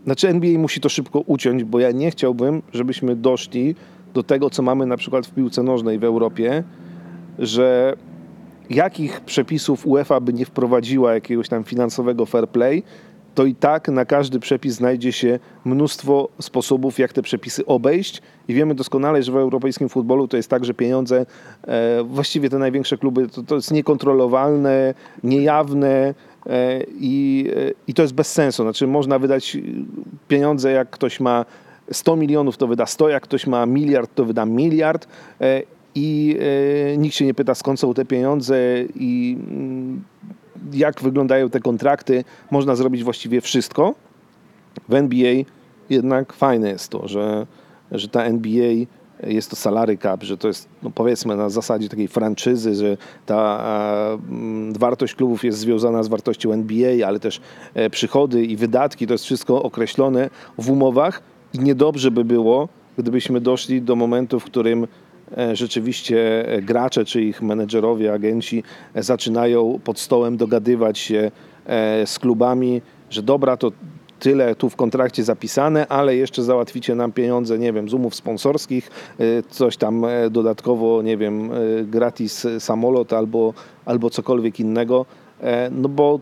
Znaczy NBA musi to szybko uciąć, bo ja nie chciałbym, żebyśmy doszli do tego, co mamy na przykład w piłce nożnej w Europie, że jakich przepisów UEFA by nie wprowadziła jakiegoś tam finansowego fair play, to i tak na każdy przepis znajdzie się mnóstwo sposobów, jak te przepisy obejść. I wiemy doskonale, że w europejskim futbolu to jest tak, że pieniądze, e, właściwie te największe kluby, to, to jest niekontrolowalne, niejawne. e, I, e, I to jest bez sensu. Znaczy, można wydać pieniądze, jak ktoś ma 100 milionów, to wyda 100, jak ktoś ma miliard, to wyda miliard. e, I nikt się nie pyta, skąd są te pieniądze i mm, jak wyglądają te kontrakty. Można zrobić właściwie wszystko. W NBA jednak fajne jest to, że, że ta NBA jest to salary cap, że to jest no powiedzmy na zasadzie takiej franczyzy, że ta mm, wartość klubów jest związana z wartością NBA, ale też e, przychody i wydatki, to jest wszystko określone w umowach i niedobrze by było, gdybyśmy doszli do momentu, w którym rzeczywiście e, gracze czy ich menedżerowie, agenci e, zaczynają pod stołem dogadywać się e, z klubami, że dobra, to tyle tu w kontrakcie zapisane, ale jeszcze załatwicie nam pieniądze, nie wiem, z umów sponsorskich, coś tam e, dodatkowo, nie wiem, gratis samolot albo, albo cokolwiek innego, E, no bo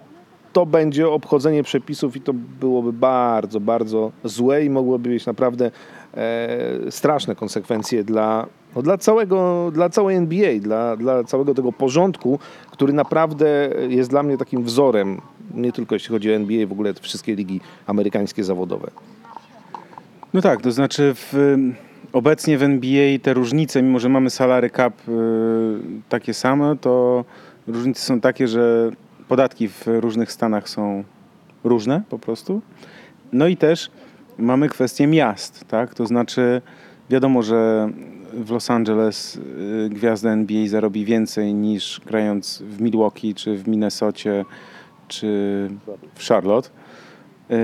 to będzie obchodzenie przepisów i to byłoby bardzo, bardzo złe i mogłoby mieć naprawdę e, straszne konsekwencje dla, no dla, całego, dla całej NBA, dla, dla całego tego porządku, który naprawdę jest dla mnie takim wzorem, nie tylko jeśli chodzi o NBA, w ogóle wszystkie ligi amerykańskie zawodowe. No tak, to znaczy w, obecnie w NBA te różnice, mimo że mamy salary cap y, takie same, to różnice są takie, że podatki w różnych stanach są różne po prostu. No i też mamy kwestię miast, tak? To znaczy wiadomo, że w Los Angeles y, gwiazda NBA zarobi więcej niż grając w Milwaukee, czy w Minnesocie, czy w Charlotte. Y,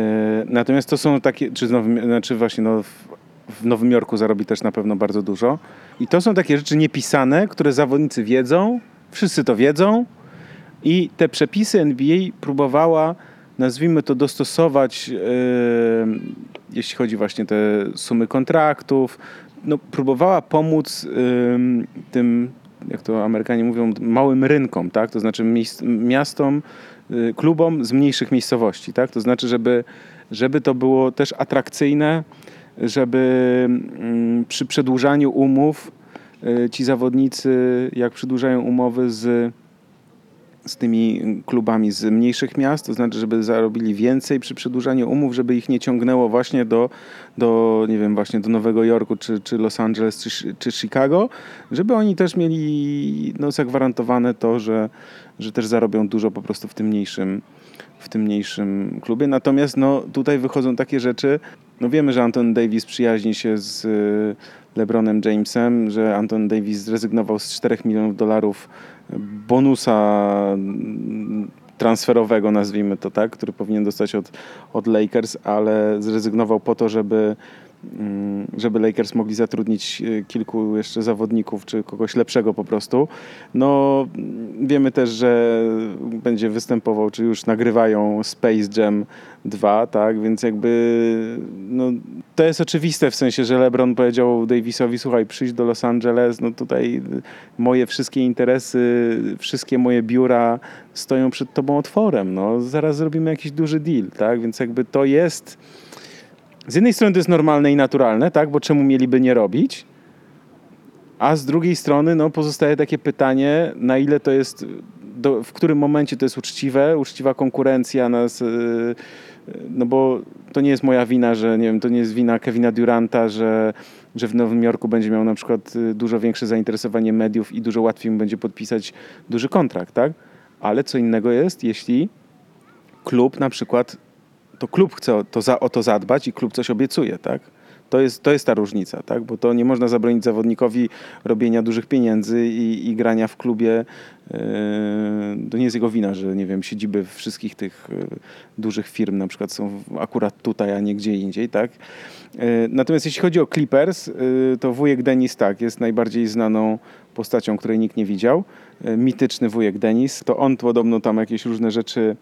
Natomiast to są takie, czy, Nowym, znaczy właśnie no, w, w Nowym Jorku zarobi też na pewno bardzo dużo. I to są takie rzeczy niepisane, które zawodnicy wiedzą, wszyscy to wiedzą i te przepisy NBA próbowała, nazwijmy to, dostosować, yy, jeśli chodzi właśnie te sumy kontraktów. No, próbowała pomóc yy, tym, jak to Amerykanie mówią, małym rynkom, tak? to znaczy miastom, yy, klubom z mniejszych miejscowości. Tak? To znaczy, żeby, żeby to było też atrakcyjne, żeby przy przedłużaniu umów y, ci zawodnicy, jak przedłużają umowy z, z tymi klubami z mniejszych miast, to znaczy, żeby zarobili więcej przy przedłużaniu umów, żeby ich nie ciągnęło właśnie do, do nie wiem, właśnie do Nowego Jorku, czy, czy Los Angeles, czy, czy Chicago, żeby oni też mieli no, zagwarantowane to, że, że też zarobią dużo po prostu w tym mniejszym, w tym mniejszym klubie. Natomiast no, tutaj wychodzą takie rzeczy, no wiemy, że Anton Davis przyjaźni się z LeBronem Jamesem, że Anton Davis zrezygnował z 4 milionów dolarów bonusa transferowego, nazwijmy to tak, który powinien dostać od, od Lakers, ale zrezygnował po to, żeby mm, żeby Lakers mogli zatrudnić y, kilku jeszcze zawodników, czy kogoś lepszego po prostu. No, wiemy też, że będzie występował, czy już nagrywają Space Jam 2, tak, więc jakby no, to jest oczywiste w sensie, że LeBron powiedział Davisowi, słuchaj, przyjdź do Los Angeles, no tutaj moje wszystkie interesy, wszystkie moje biura stoją przed tobą otworem, no, zaraz zrobimy jakiś duży deal, tak, więc jakby to jest z jednej strony to jest normalne i naturalne, tak, bo czemu mieliby nie robić? A z drugiej strony no, pozostaje takie pytanie, na ile to jest, do, w którym momencie to jest uczciwe, uczciwa konkurencja nas, yy, no bo to nie jest moja wina, że nie wiem, to nie jest wina Kevina Duranta, że, że w Nowym Jorku będzie miał na przykład y, dużo większe zainteresowanie mediów i dużo łatwiej mu będzie podpisać duży kontrakt, tak? Ale co innego jest, jeśli klub na przykład to klub chce to, za, o to zadbać i klub coś obiecuje, tak? To jest, to jest ta różnica, tak? Bo to nie można zabronić zawodnikowi robienia dużych pieniędzy i, i grania w klubie. Yy, to nie jest jego wina, że nie wiem, siedziby wszystkich tych yy, dużych firm na przykład są akurat tutaj, a nie gdzie indziej, tak? Yy, natomiast jeśli chodzi o Clippers, to wujek Denis tak, jest najbardziej znaną postacią, której nikt nie widział. Mityczny wujek Denis. To on podobno tam jakieś różne rzeczy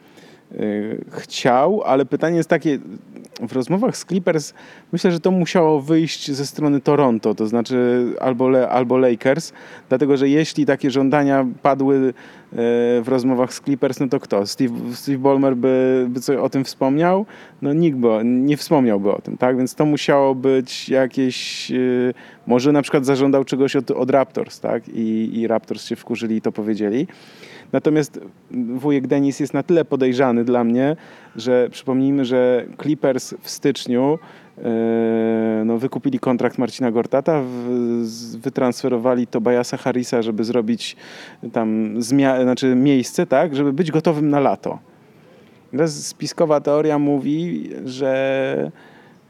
chciał, ale pytanie jest takie, w rozmowach z Clippers myślę, że to musiało wyjść ze strony Toronto, to znaczy albo, Le, albo Lakers, dlatego że jeśli takie żądania padły yy, w rozmowach z Clippers, no to kto? Steve, Steve Ballmer by, by coś o tym wspomniał? No nikt by, nie wspomniałby o tym, tak? Więc to musiało być jakieś, yy, może na przykład zażądał czegoś od, od Raptors, tak? I, I Raptors się wkurzyli i to powiedzieli. Natomiast wujek Denis jest na tyle podejrzany dla mnie, że przypomnijmy, że Clippers w styczniu yy, no, wykupili kontrakt Marcina Gortata, wytransferowali Tobiasa Harrisa, żeby zrobić tam zmia- znaczy miejsce, tak, żeby być gotowym na lato. Teraz spiskowa teoria mówi, że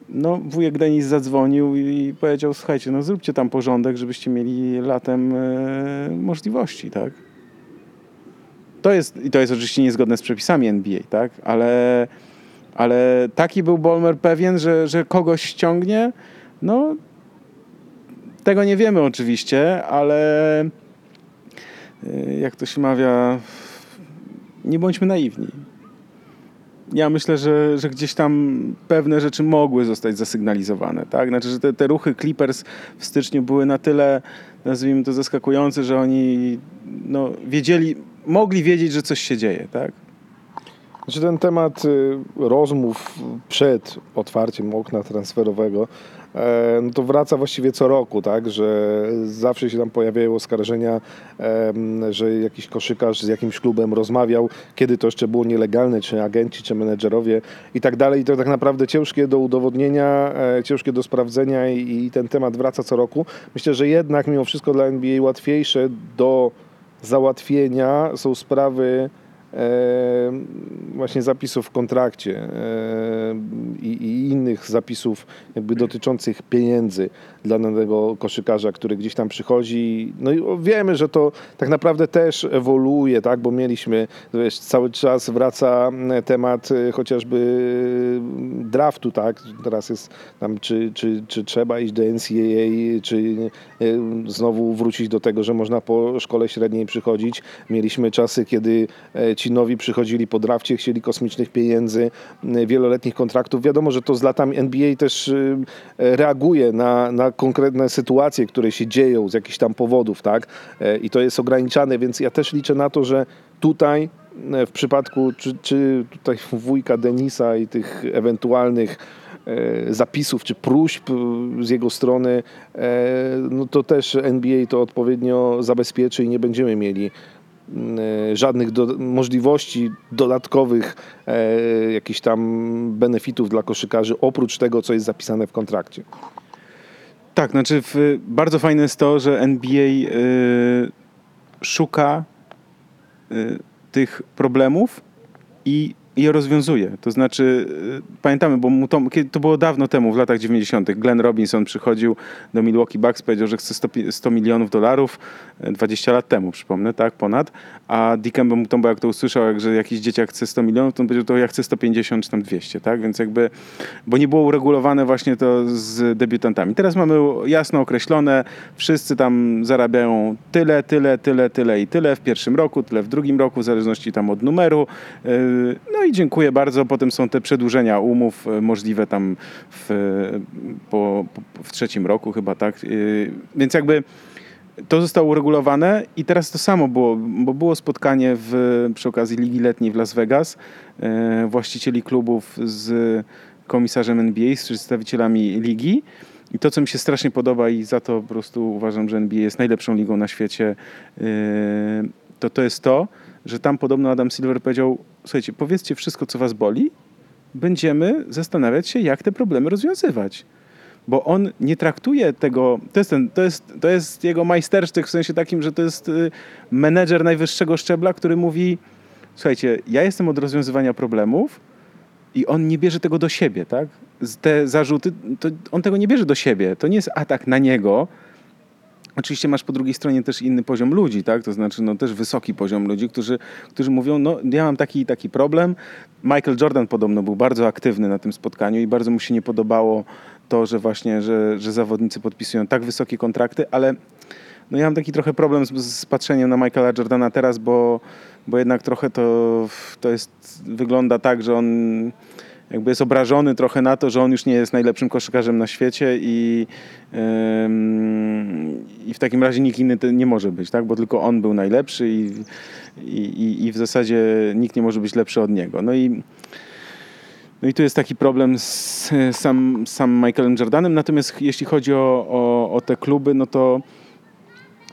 no, wujek Denis zadzwonił i powiedział, słuchajcie, no zróbcie tam porządek, żebyście mieli latem e, możliwości, tak? To jest, I to jest oczywiście niezgodne z przepisami NBA, tak? Ale, ale taki był Bolmer pewien, że, że kogoś ściągnie. No, tego nie wiemy oczywiście, ale y, jak to się mawia, nie bądźmy naiwni. Ja myślę, że, że gdzieś tam pewne rzeczy mogły zostać zasygnalizowane, tak? Znaczy, że te, te ruchy Clippers w styczniu były na tyle, nazwijmy to, zaskakujące, że oni no, wiedzieli, mogli wiedzieć, że coś się dzieje, tak? Znaczy ten temat y, rozmów przed otwarciem okna transferowego, e, no to wraca właściwie co roku, tak, że zawsze się tam pojawiają oskarżenia, że jakiś koszykarz z jakimś klubem rozmawiał, kiedy to jeszcze było nielegalne, czy agenci, czy menedżerowie i tak dalej. I to tak naprawdę ciężkie do udowodnienia, e, ciężkie do sprawdzenia i, i ten temat wraca co roku. Myślę, że jednak mimo wszystko dla NBA łatwiejsze do załatwienia są sprawy właśnie zapisów w kontrakcie i, innych zapisów jakby dotyczących pieniędzy dla danego koszykarza, który gdzieś tam przychodzi. No i wiemy, że to tak naprawdę też ewoluuje, tak, bo mieliśmy, wiesz, cały czas wraca temat e, chociażby draftu, tak, teraz jest tam, czy, czy, czy trzeba iść do NCAA, czy e, znowu wrócić do tego, że można po szkole średniej przychodzić. Mieliśmy czasy, kiedy e, ci nowi przychodzili po drafcie, chcieli kosmicznych pieniędzy, wieloletnich kontraktów. Wiadomo, że to z latami NBA też e, reaguje na, na konkretne sytuacje, które się dzieją z jakichś tam powodów, tak? E, I to jest ograniczane, więc ja też liczę na to, że tutaj e, w przypadku czy, czy tutaj <laughs> wujka Denisa i tych ewentualnych zapisów czy próśb e, z jego strony, no to też NBA to odpowiednio zabezpieczy i nie będziemy mieli żadnych do, możliwości dodatkowych e, jakichś tam benefitów dla koszykarzy oprócz tego, co jest zapisane w kontrakcie. Tak, znaczy w, bardzo fajne jest to, że NBA y, szuka y, tych problemów i je rozwiązuje. To znaczy, y, pamiętamy, bo mu to, to było dawno temu, w latach 90. Glenn Robinson przychodził do Milwaukee Bucks, powiedział, że chce 100, pi- 100 milionów dolarów, y, 20 lat temu, przypomnę, tak, ponad. A Dikembe Mutombo, jak to usłyszał, jak, że jakiś dzieciak chce 100 milionów, to on powiedział, to ja chcę 150 czy tam 200, tak? Więc jakby, bo nie było uregulowane właśnie to z debiutantami. Teraz mamy jasno określone, wszyscy tam zarabiają tyle, tyle, tyle, tyle i tyle w pierwszym roku, tyle w drugim roku, w zależności tam od numeru. Yy, No i dziękuję bardzo. Potem są te przedłużenia umów yy, możliwe tam w, po, po, w trzecim roku chyba, tak? Yy, Więc jakby to zostało uregulowane i teraz to samo było, bo było spotkanie w, przy okazji Ligi Letniej w Las Vegas e, właścicieli klubów z komisarzem NBA, z przedstawicielami ligi. I to, co mi się strasznie podoba i za to po prostu uważam, że NBA jest najlepszą ligą na świecie, e, to to jest to, że tam podobno Adam Silver powiedział, słuchajcie, powiedzcie wszystko, co was boli, będziemy zastanawiać się, jak te problemy rozwiązywać bo on nie traktuje tego, to jest, ten, to jest, to jest jego majstersztyk w sensie takim, że to jest y, menedżer najwyższego szczebla, który mówi, słuchajcie, ja jestem od rozwiązywania problemów i on nie bierze tego do siebie, tak? Te zarzuty, on tego nie bierze do siebie, to nie jest atak na niego, Oczywiście masz po drugiej stronie też inny poziom ludzi, tak? To znaczy no, też wysoki poziom ludzi, którzy, którzy mówią, no ja mam taki taki problem. Michael Jordan podobno był bardzo aktywny na tym spotkaniu i bardzo mu się nie podobało to, że właśnie, że, że zawodnicy podpisują tak wysokie kontrakty, ale no ja mam taki trochę problem z, z patrzeniem na Michaela Jordana teraz, bo, bo jednak trochę to, to jest, wygląda tak, że on jakby jest obrażony trochę na to, że on już nie jest najlepszym koszykarzem na świecie i, ym, i w takim razie nikt inny nie może być, tak? bo tylko on był najlepszy i, i, i- w zasadzie nikt nie może być lepszy od niego. No i, no i tu jest taki problem z sam, sam Michaelem Jordanem, natomiast jeśli chodzi o, o, o te kluby, no to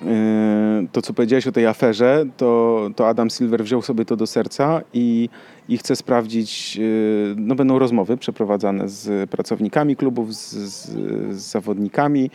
Yy, to, co powiedziałeś o tej aferze, to, to Adam Silver wziął sobie to do serca i, i chce sprawdzić, yy, no będą rozmowy przeprowadzane z pracownikami klubów, z, z, z zawodnikami.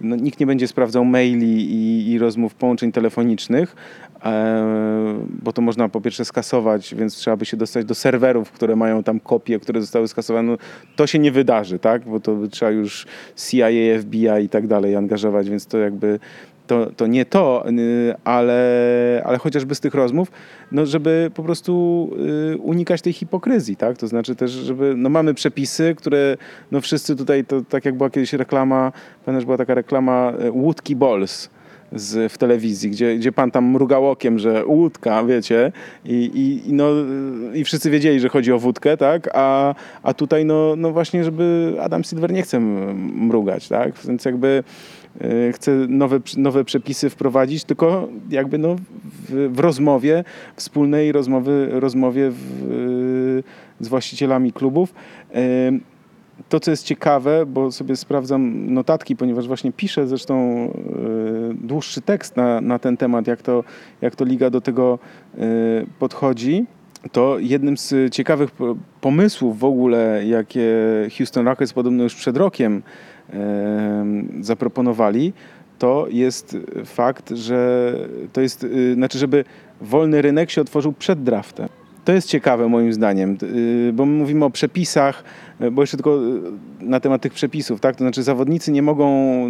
No, nikt nie będzie sprawdzał maili i, i rozmów połączeń telefonicznych, e, bo to można po pierwsze skasować, więc trzeba by się dostać do serwerów, które mają tam kopie, które zostały skasowane. No, to się nie wydarzy, tak? bo to by trzeba już CIA, FBI i tak dalej angażować, więc to jakby to, to nie to, y, ale, ale chociażby z tych rozmów, no żeby po prostu y, unikać tej hipokryzji, tak? To znaczy też, żeby, no mamy przepisy, które, no wszyscy tutaj, to tak jak była kiedyś reklama, pamiętam, że była taka reklama y, łódki Balls z, w telewizji, gdzie, gdzie pan tam mrugał okiem, że łódka, wiecie, i, i, no, i wszyscy wiedzieli, że chodzi o wódkę, tak, a, a tutaj no, no właśnie, żeby Adam Silver nie chce mrugać, tak, więc jakby chce nowe, nowe przepisy wprowadzić, tylko jakby no w, w rozmowie, wspólnej rozmowy, rozmowie w, z właścicielami klubów. E, to, co jest ciekawe, bo sobie sprawdzam notatki, ponieważ właśnie piszę zresztą dłuższy tekst na, na ten temat, jak to, jak to liga do tego podchodzi, to jednym z ciekawych po- pomysłów w ogóle, jakie Houston Rockets podobno już przed rokiem zaproponowali, to jest fakt, że to jest, y, znaczy, żeby wolny rynek się otworzył przed draftem. To jest ciekawe moim zdaniem, yy, bo my mówimy o przepisach, bo jeszcze tylko yy, na temat tych przepisów, tak? To znaczy zawodnicy nie mogą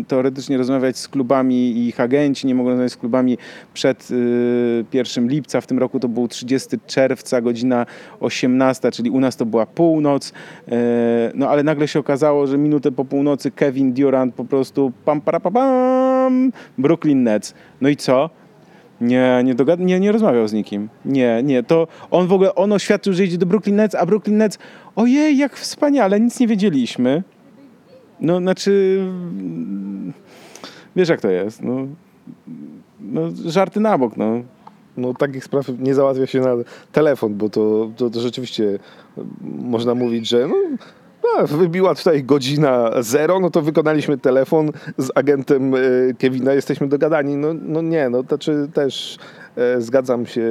teoretycznie rozmawiać z klubami i ich agenci nie mogą rozmawiać z klubami przed yy, 1 lipca. W tym roku to był 30 czerwca, godzina 18, czyli u nas to była północ. No ale nagle się okazało, że minutę po północy Kevin Durant po prostu pam, para, pa, pam, Brooklyn Nets. No i co? Nie, nie, dogad- nie, nie rozmawiał z nikim. Nie, nie, to on w ogóle, on oświadczył, że idzie do Brooklyn Nets, a Brooklyn Nets, ojej, jak wspaniale, nic nie wiedzieliśmy. No, znaczy, wiesz jak to jest, no, no żarty na bok, no. No takich spraw nie załatwia się na telefon, bo to, to, to rzeczywiście można mówić, że no, no, wybiła tutaj godzina zero, no to wykonaliśmy telefon z agentem e, Kevina, jesteśmy dogadani. No, no nie, no to czy też e, zgadzam się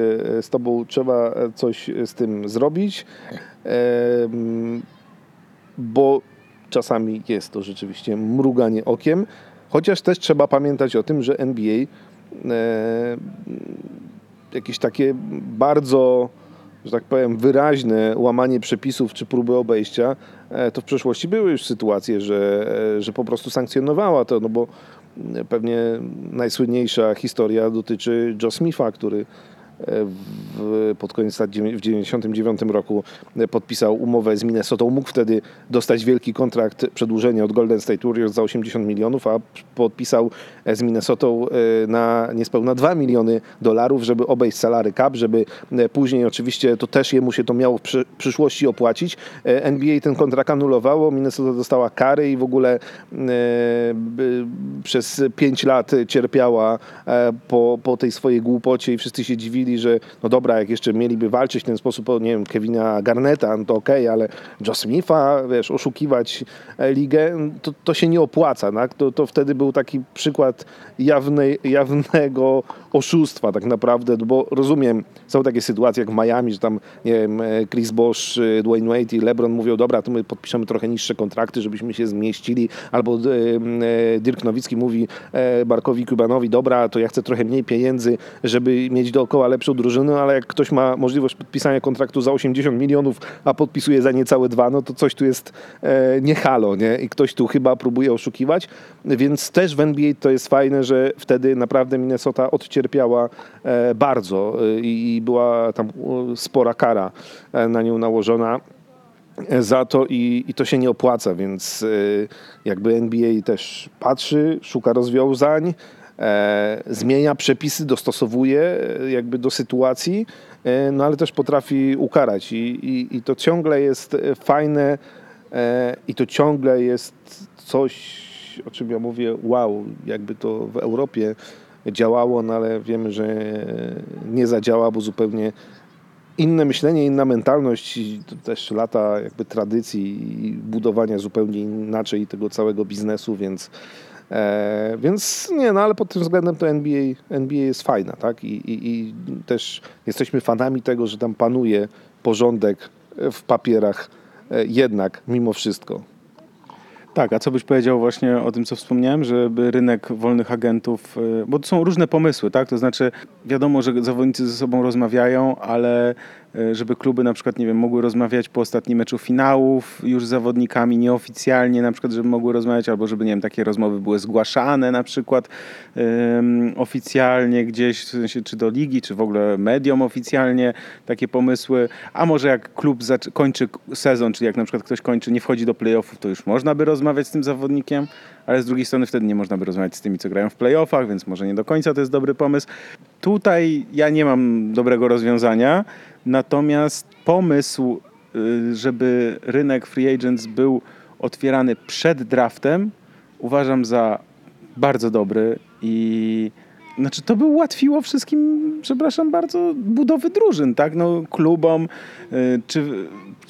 z tobą, trzeba coś z tym zrobić, bo czasami jest to rzeczywiście mruganie okiem, chociaż też trzeba pamiętać o tym, że NBA e, jakieś takie bardzo, że tak powiem, wyraźne łamanie przepisów czy próby obejścia, e, to w przeszłości były już sytuacje, że, e, że po prostu sankcjonowała to, no bo mm, pewnie najsłynniejsza historia dotyczy Joe Smitha, który w, pod koniec lat w 99 roku podpisał umowę z Minnesotą. Mógł wtedy dostać wielki kontrakt przedłużenia od Golden State Warriors za 80 milionów, a podpisał z Minnesotą e, na niespełna 2 miliony dolarów, żeby obejść salary cap, żeby e, później oczywiście to też jemu się to miało w przy, przyszłości opłacić. E, NBA ten kontrakt anulowało, Minnesota dostała kary i w ogóle przez 5 lat cierpiała po, po tej swojej głupocie i wszyscy się dziwili, że no dobra, jak jeszcze mieliby walczyć w ten sposób o, nie wiem, Kevina Garneta, no to okej, ale Joe Smitha, wiesz, oszukiwać ligę, to, to się nie opłaca, tak? To, to wtedy był taki przykład jawnej, jawnego oszustwa tak naprawdę, no bo rozumiem, są takie sytuacje jak w Miami, że tam, nie wiem, e, Chris Bosh, e, Dwayne Wade i LeBron mówią, dobra, to my podpiszemy trochę niższe kontrakty, żebyśmy się zmieścili, albo e, Dirk Nowicki mówi Barkowi Kubanowi, dobra, to ja chcę trochę mniej pieniędzy, żeby mieć dookoła lepszą drużynę, ale jak ktoś ma możliwość podpisania kontraktu za 80 milionów, a podpisuje za niecałe dwa, no to coś tu jest e, nie halo, nie? I ktoś tu chyba próbuje oszukiwać, więc też w NBA to jest fajne, że wtedy naprawdę Minnesota odcierpiała e, bardzo e, i i była tam e, spora kara e, na nią nałożona za to i, i to się nie opłaca, więc jakby NBA też patrzy, szuka rozwiązań, e, zmienia przepisy, dostosowuje e, jakby do sytuacji, e, no ale też potrafi ukarać. I, i, i to ciągle jest e, fajne e, i to ciągle jest coś, o czym ja mówię, wow, jakby to w Europie działało, no ale wiemy, że nie zadziała, bo zupełnie inne myślenie, inna mentalność to też lata jakby tradycji i budowania zupełnie inaczej tego całego biznesu, więc e, więc nie, no ale pod tym względem to NBA, NBA jest fajna, tak? I, i, I też jesteśmy fanami tego, że tam panuje porządek w papierach e, jednak mimo wszystko. Tak, a co byś powiedział właśnie o tym, co wspomniałem, żeby rynek wolnych agentów, y, bo to są różne pomysły, tak? To znaczy, wiadomo, że zawodnicy ze sobą rozmawiają, ale żeby kluby na przykład, nie wiem, mogły rozmawiać po ostatnim meczu finałów już z zawodnikami nieoficjalnie, na przykład, żeby mogły rozmawiać, albo żeby, nie wiem, takie rozmowy były zgłaszane na przykład ym, oficjalnie gdzieś, w sensie czy do ligi, czy w ogóle mediom oficjalnie takie pomysły, a może jak klub kończy sezon, czyli jak na przykład ktoś kończy, nie wchodzi do playoffów, to już można by rozmawiać z tym zawodnikiem, ale z drugiej strony wtedy nie można by rozmawiać z tymi, co grają w playoffach, więc może nie do końca to jest dobry pomysł. Tutaj ja nie mam dobrego rozwiązania, natomiast pomysł, y, żeby rynek free agents był otwierany przed draftem, uważam za bardzo dobry i znaczy to by ułatwiło wszystkim, przepraszam bardzo, budowy drużyn, tak? No, klubom, y, czy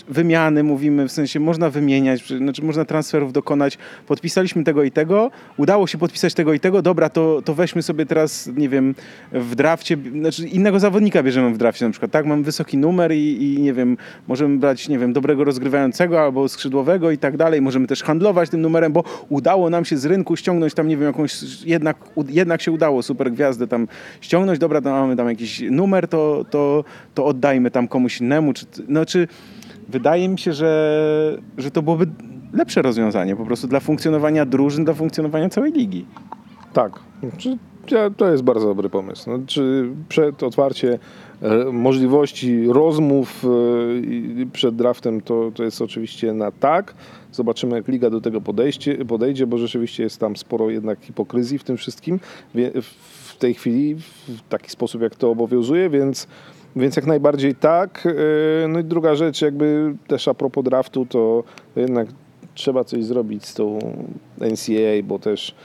wymiany mówimy, w sensie można wymieniać, czy- znaczy można transferów dokonać. Podpisaliśmy tego i tego, udało się podpisać tego i tego, dobra, to, to weźmy sobie teraz, nie wiem, w drafcie, znaczy innego zawodnika bierzemy w drafcie na przykład, tak? Mam wysoki numer i, i nie wiem, możemy brać, nie wiem, dobrego rozgrywającego albo skrzydłowego i tak dalej. Możemy też handlować tym numerem, bo udało nam się z rynku ściągnąć tam, nie wiem, jakąś, jednak, jednak się udało super gwiazdę tam ściągnąć, dobra, to mamy tam jakiś numer, to, to, to oddajmy tam komuś innemu. Czy, no, czy wydaje mi się, że, że to byłoby lepsze rozwiązanie po prostu dla funkcjonowania drużyn, dla funkcjonowania całej ligi. Tak, to jest bardzo dobry pomysł. No, czy przed otwarcie e, możliwości rozmów e, przed draftem to, to jest oczywiście na tak. Zobaczymy, jak liga do tego podejście, podejdzie, bo rzeczywiście jest tam sporo jednak hipokryzji w tym wszystkim wie- w tej chwili, w taki sposób, jak to obowiązuje, więc, więc jak najbardziej tak. E, No i druga rzecz, jakby też a propos draftu, to jednak trzeba coś zrobić z tą NCAA, bo też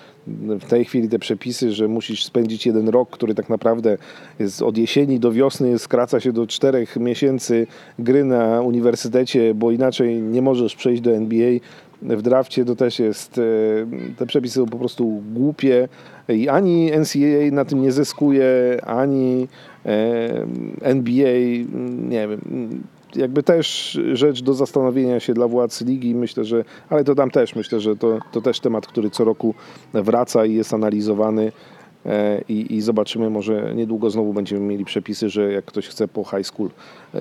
w tej chwili te przepisy, że musisz spędzić jeden rok, który tak naprawdę jest od jesieni do wiosny, skraca się do czterech miesięcy gry na uniwersytecie, bo inaczej nie możesz przejść do NBA. W drafcie to też jest, e, te przepisy są po prostu głupie i ani NCAA na tym nie zyskuje, ani e, NBA, nie wiem, jakby też rzecz do zastanowienia się dla władz ligi. Myślę, że, ale to tam też myślę, że to, to też temat, który co roku wraca i jest analizowany. E, I, I zobaczymy, może niedługo znowu będziemy mieli przepisy, że jak ktoś chce po high school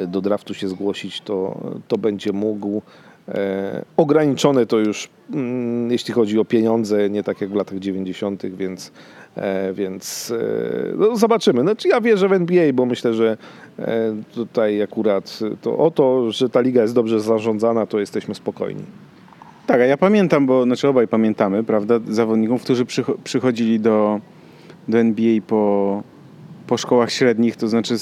do draftu się zgłosić, to, to będzie mógł. E, ograniczone to już, mm, jeśli chodzi o pieniądze, nie tak jak w latach 90., więc, e, więc e, no zobaczymy. Znaczy ja wierzę w NBA, bo myślę, że tutaj akurat to o to, że ta liga jest dobrze zarządzana, to jesteśmy spokojni. Tak, a ja pamiętam, bo znaczy obaj pamiętamy, prawda, zawodników, którzy przycho- przychodzili do, do NBA po, po szkołach średnich, to znaczy,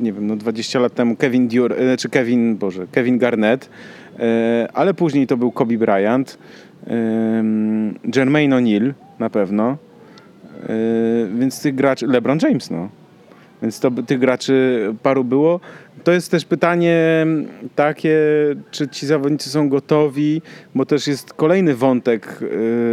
nie wiem, no 20 lat temu Kevin e, znaczy Kevin, Boże, Kevin Garnett, ale później to był Kobe Bryant, em, Jermaine O'Neal na pewno, e, więc tych graczy, LeBron James, no. Więc to tych graczy paru było. To jest też pytanie takie, czy ci zawodnicy są gotowi, bo też jest kolejny wątek,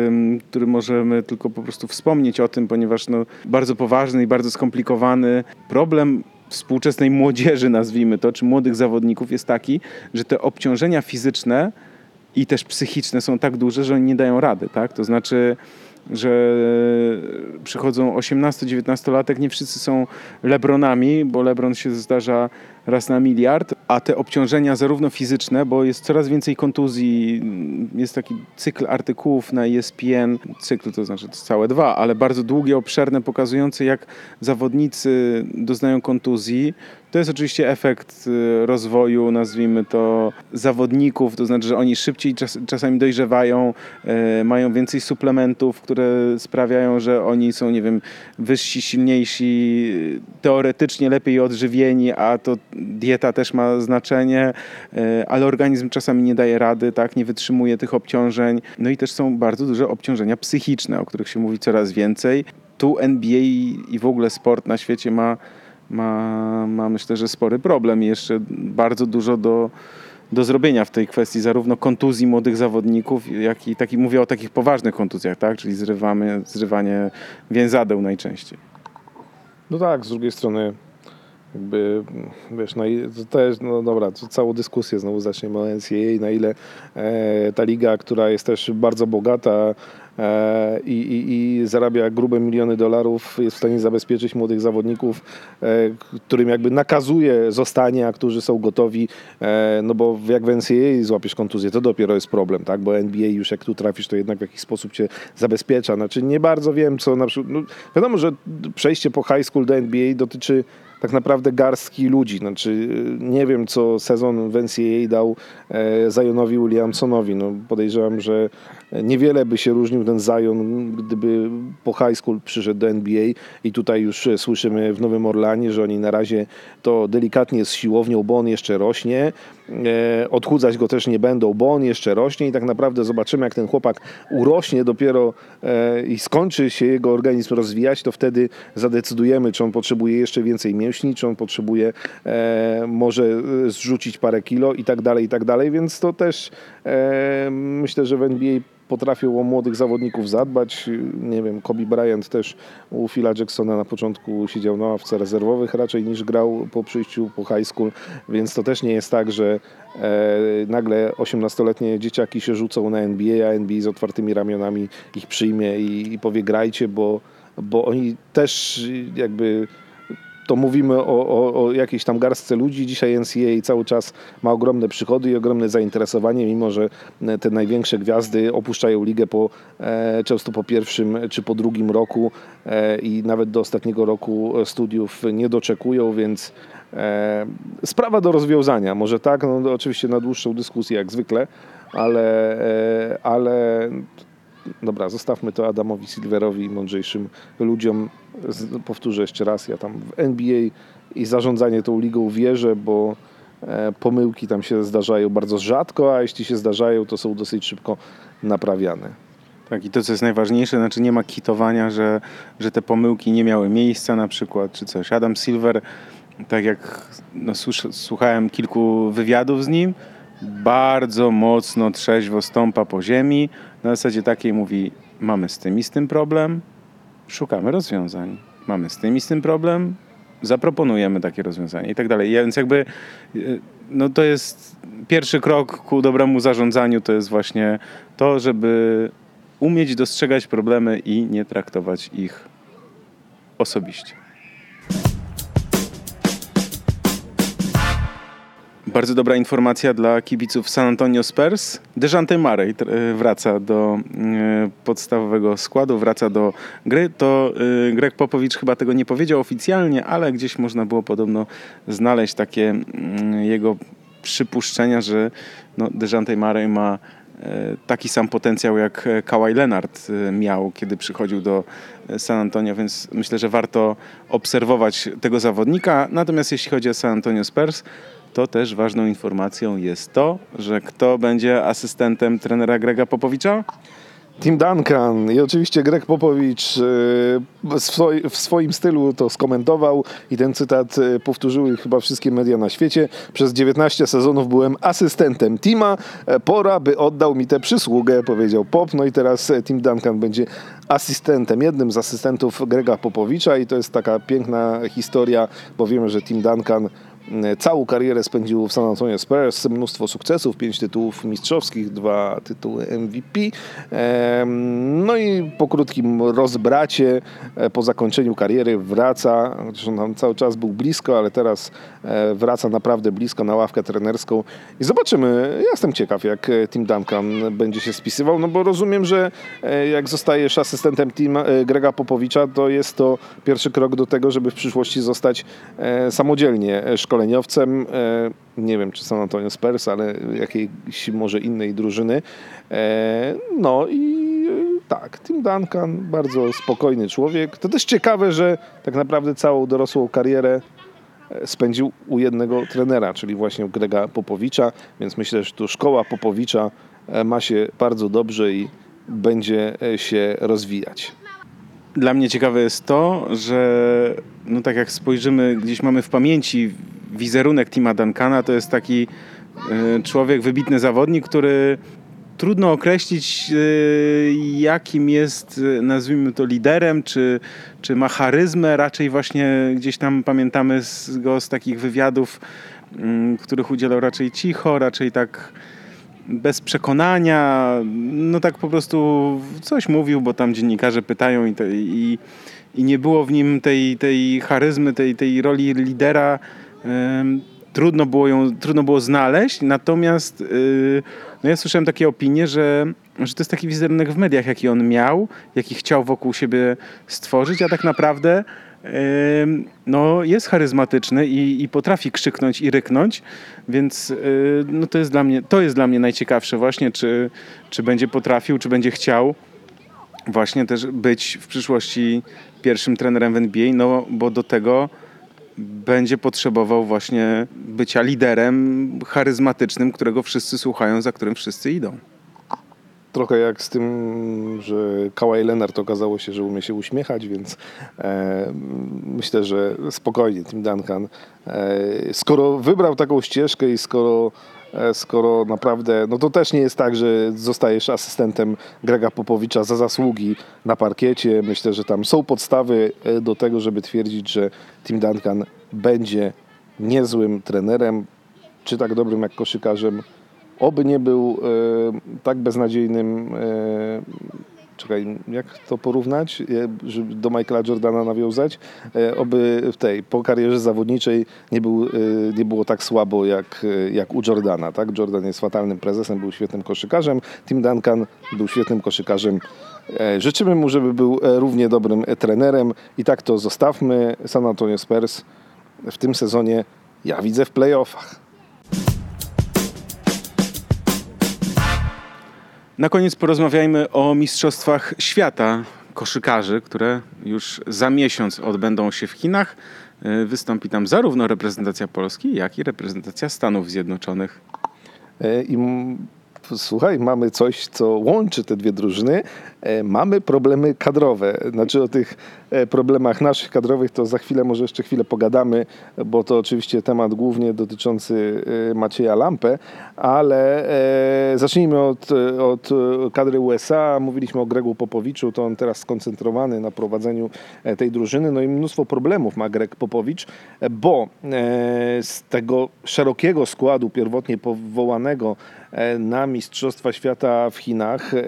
ym, który możemy tylko po prostu wspomnieć o tym, ponieważ no, bardzo poważny i bardzo skomplikowany problem współczesnej młodzieży, nazwijmy to, czy młodych zawodników jest taki, że te obciążenia fizyczne i też psychiczne są tak duże, że oni nie dają rady, tak? To znaczy, że przychodzą 18-19-latek, nie wszyscy są Lebronami, bo Lebron się zdarza raz na miliard, a te obciążenia zarówno fizyczne, bo jest coraz więcej kontuzji, jest taki cykl artykułów na ESPN, cykl to znaczy to całe dwa, ale bardzo długie, obszerne, pokazujące jak zawodnicy doznają kontuzji. To jest oczywiście efekt y, rozwoju, nazwijmy to, zawodników, to znaczy, że oni szybciej czas, czasami dojrzewają, e, mają więcej suplementów, które sprawiają, że oni są, nie wiem, wyżsi, silniejsi, teoretycznie lepiej odżywieni, a to dieta też ma znaczenie, ale organizm czasami nie daje rady, tak, nie wytrzymuje tych obciążeń. No i też są bardzo duże obciążenia psychiczne, o których się mówi coraz więcej. Tu NBA i w ogóle sport na świecie ma ma, ma myślę, że spory problem i jeszcze bardzo dużo do, do zrobienia w tej kwestii, zarówno kontuzji młodych zawodników, jak i taki, mówię o takich poważnych kontuzjach, tak? czyli zrywamy, zrywanie więzadeł najczęściej. No tak, z drugiej strony jakby, wiesz, na ile, to też, no dobra, to całą dyskusję znowu zaczniemy o NCAA, na ile e, ta liga, która jest też bardzo bogata i, i, i zarabia grube miliony dolarów, jest w stanie zabezpieczyć młodych zawodników, e, którym jakby nakazuje zostanie, a którzy są gotowi, e, no bo jak w NCAA złapiesz kontuzję, to dopiero jest problem, tak, bo NBA już jak tu trafisz, to jednak w jakiś sposób cię zabezpiecza, znaczy nie bardzo wiem, co na przykład, no, wiadomo, że przejście po high school do NBA dotyczy tak naprawdę garstki ludzi. Znaczy, nie wiem, co sezon w NCAA dał e, Zionowi Williamsonowi. No, podejrzewam, że niewiele by się różnił ten Zion, gdyby po high school przyszedł do NBA i tutaj już słyszymy w Nowym Orlanie, że oni na razie to delikatnie z siłownią, bo on jeszcze rośnie. E, odchudzać go też nie będą, bo on jeszcze rośnie i tak naprawdę zobaczymy, jak ten chłopak urośnie dopiero e, i skończy się jego organizm rozwijać, to wtedy zadecydujemy, czy on potrzebuje jeszcze więcej mięśni, czy on potrzebuje e, może zrzucić parę kilo i tak dalej, i tak dalej, więc to też myślę, że w NBA potrafią o młodych zawodników zadbać. Nie wiem, Kobe Bryant też u Phila Jacksona na początku siedział na ławce rezerwowych raczej niż grał po przyjściu po high school, więc to też nie jest tak, że e, nagle 18-letnie dzieciaki się rzucą na NBA, a NBA z otwartymi ramionami ich przyjmie i, i powie grajcie, bo bo oni też jakby to mówimy o, o, o jakiejś tam garstce ludzi. Dzisiaj NCAA cały czas ma ogromne przychody i ogromne zainteresowanie, mimo że te największe gwiazdy opuszczają ligę po, e, często po pierwszym czy po drugim roku e, i nawet do ostatniego roku studiów nie doczekują, więc e, sprawa do rozwiązania. Może tak, no, oczywiście na dłuższą dyskusję jak zwykle, ale, e, ale dobra, zostawmy to Adamowi Silverowi i mądrzejszym ludziom. Powtórzę jeszcze raz, ja tam w NBA i zarządzanie tą ligą wierzę, bo e, pomyłki tam się zdarzają bardzo rzadko, a jeśli się zdarzają, to są dosyć szybko naprawiane. Tak, i to co jest najważniejsze, znaczy nie ma kitowania, że, że te pomyłki nie miały miejsca na przykład, czy coś. Adam Silver, tak jak no, słuchałem kilku wywiadów z nim, bardzo mocno trzeźwo stąpa po ziemi. Na zasadzie takiej mówi, mamy z tym i z tym problem, szukamy rozwiązań. Mamy z tym i z tym problem, zaproponujemy takie rozwiązanie i tak dalej. Więc jakby y, no to jest pierwszy krok ku dobremu zarządzaniu, to jest właśnie to, żeby umieć dostrzegać problemy i nie traktować ich osobiście. Bardzo dobra informacja dla kibiców San Antonio Spurs. Dejante Murray e, wraca do e, podstawowego składu, wraca do gry. To e, Greg Popowicz chyba tego nie powiedział oficjalnie, ale gdzieś można było podobno znaleźć takie mm, jego przypuszczenia, że no, Dejante Murray ma taki sam potencjał jak Kawhi Leonard miał, kiedy przychodził do San Antonio, więc myślę, że warto obserwować tego zawodnika. Natomiast jeśli chodzi o San Antonio Spurs, to też ważną informacją jest to, że kto będzie asystentem trenera Grega Popowicza? Tim Duncan i oczywiście Greg Popowicz e, w swoim stylu to skomentował i ten cytat e, powtórzyły chyba wszystkie media na świecie. Przez 19 sezonów byłem asystentem Tima, e, pora by oddał mi tę przysługę, powiedział Pop. No i teraz Tim Duncan będzie asystentem, jednym z asystentów Grega Popowicza i to jest taka piękna historia, bo wiemy, że Tim Duncan Całą karierę spędził w San Antonio Spurs, mnóstwo sukcesów, pięć tytułów mistrzowskich, dwa tytuły MVP. No i po krótkim rozbracie, e, po zakończeniu kariery wraca, zresztą tam cały czas był blisko, ale teraz e, wraca naprawdę blisko na ławkę trenerską i zobaczymy. Ja jestem ciekaw, jak Tim Duncan będzie się spisywał, no bo rozumiem, że e, jak zostajesz asystentem Tim Grega Popowicza, to jest to pierwszy krok do tego, żeby w przyszłości zostać samodzielnie szkoleniowcem szkoleniowcem, e, nie wiem czy San Antonio Spurs, ale jakiejś może innej drużyny. E, no i e, tak, Tim Duncan, bardzo spokojny człowiek. To też ciekawe, że tak naprawdę całą dorosłą karierę spędził u jednego trenera, czyli właśnie u Grega Popowicza, więc myślę, że tu szkoła Popowicza ma się bardzo dobrze i będzie się rozwijać. Dla mnie ciekawe jest to, że no tak jak spojrzymy, gdzieś mamy w pamięci wizerunek Tima Duncana, to jest taki e, człowiek, wybitny zawodnik, który trudno określić, e, jakim jest, e, nazwijmy to, liderem, czy, czy ma charyzmę. Raczej właśnie gdzieś tam pamiętamy go z takich wywiadów, mm, których udzielał raczej cicho, raczej tak bez przekonania, no tak po prostu coś mówił, bo tam dziennikarze pytają i, i, i nie było w nim tej, tej charyzmy, tej, tej roli lidera. Trudno było ją, trudno było znaleźć, natomiast y, no ja słyszałem takie opinie, że, że to jest taki wizerunek w mediach, jaki on miał, jaki chciał wokół siebie stworzyć, a tak naprawdę no, jest charyzmatyczny i, i, potrafi krzyknąć i ryknąć, więc y, no, to, jest dla mnie, to jest dla mnie najciekawsze właśnie, czy, czy będzie potrafił, czy będzie chciał właśnie też być w przyszłości pierwszym trenerem w NBA, no bo do tego będzie potrzebował właśnie bycia liderem charyzmatycznym, którego wszyscy słuchają, za którym wszyscy idą trochę jak z tym, że Kawhi Leonard okazało się, że umie się uśmiechać, więc e, myślę, że spokojnie Tim Duncan, e, skoro wybrał taką ścieżkę i skoro e, skoro naprawdę, no to też nie jest tak, że zostajesz asystentem Grega Popowicza za zasługi na parkiecie. Myślę, że tam są podstawy e, do tego, żeby twierdzić, że Tim Duncan będzie niezłym trenerem, czy tak dobrym jak koszykarzem, oby nie był e, tak beznadziejnym, e, czekaj, jak to porównać, żeby do Michaela Jordana nawiązać, e, oby w tej, po karierze zawodniczej nie, był, e, nie było tak słabo jak, e, jak u Jordana, tak? Jordan jest fatalnym prezesem, był świetnym koszykarzem, Tim Duncan był świetnym koszykarzem. Życzymy mu, żeby był równie dobrym trenerem i tak to zostawmy. San Antonio Spurs w tym sezonie ja widzę w playoffach. Na koniec porozmawiajmy o Mistrzostwach Świata koszykarzy, które już za miesiąc odbędą się w Chinach. Y, Wystąpi tam zarówno reprezentacja Polski, jak i reprezentacja Stanów Zjednoczonych. E, I słuchaj, mamy coś, co łączy te dwie drużyny. E, Mamy problemy kadrowe. Znaczy o tych e, problemach naszych kadrowych to za chwilę, może jeszcze chwilę pogadamy, bo to oczywiście temat głównie dotyczący e, Macieja Lampę, ale zacznijmy od, od kadry USA. Mówiliśmy o Gregu Popowiczu, to on teraz skoncentrowany na prowadzeniu tej drużyny. No i mnóstwo problemów ma Greg Popowicz, bo z tego szerokiego składu pierwotnie powołanego na Mistrzostwa Świata w Chinach e,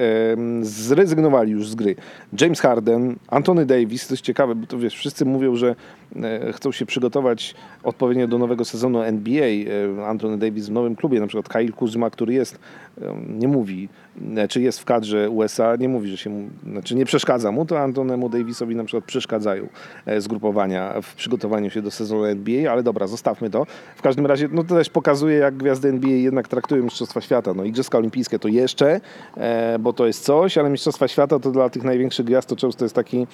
zrezygnowali już z gry. James Harden, Anthony Davis, to jest ciekawe, bo to wiesz, wszyscy mówią, że e, chcą się przygotować odpowiednio do nowego sezonu NBA. E, Anthony Davis w nowym klubie, na przykład Kyle Kuzma, który jest, e, nie mówi, e, czy jest w kadrze USA, nie mówi, że się znaczy nie przeszkadza mu, to Antonemu Davisowi na przykład przeszkadzają e, zgrupowania w przygotowaniu się do sezonu NBA, ale dobra, zostawmy to. W każdym razie, no to też pokazuje, jak gwiazdy NBA jednak traktują Mistrzostwa Świata. No Igrzyska Olimpijskie to jeszcze, e, bo to jest coś, ale Mistrzostwa Świata to dla tych największych gwiazd to często jest taki e,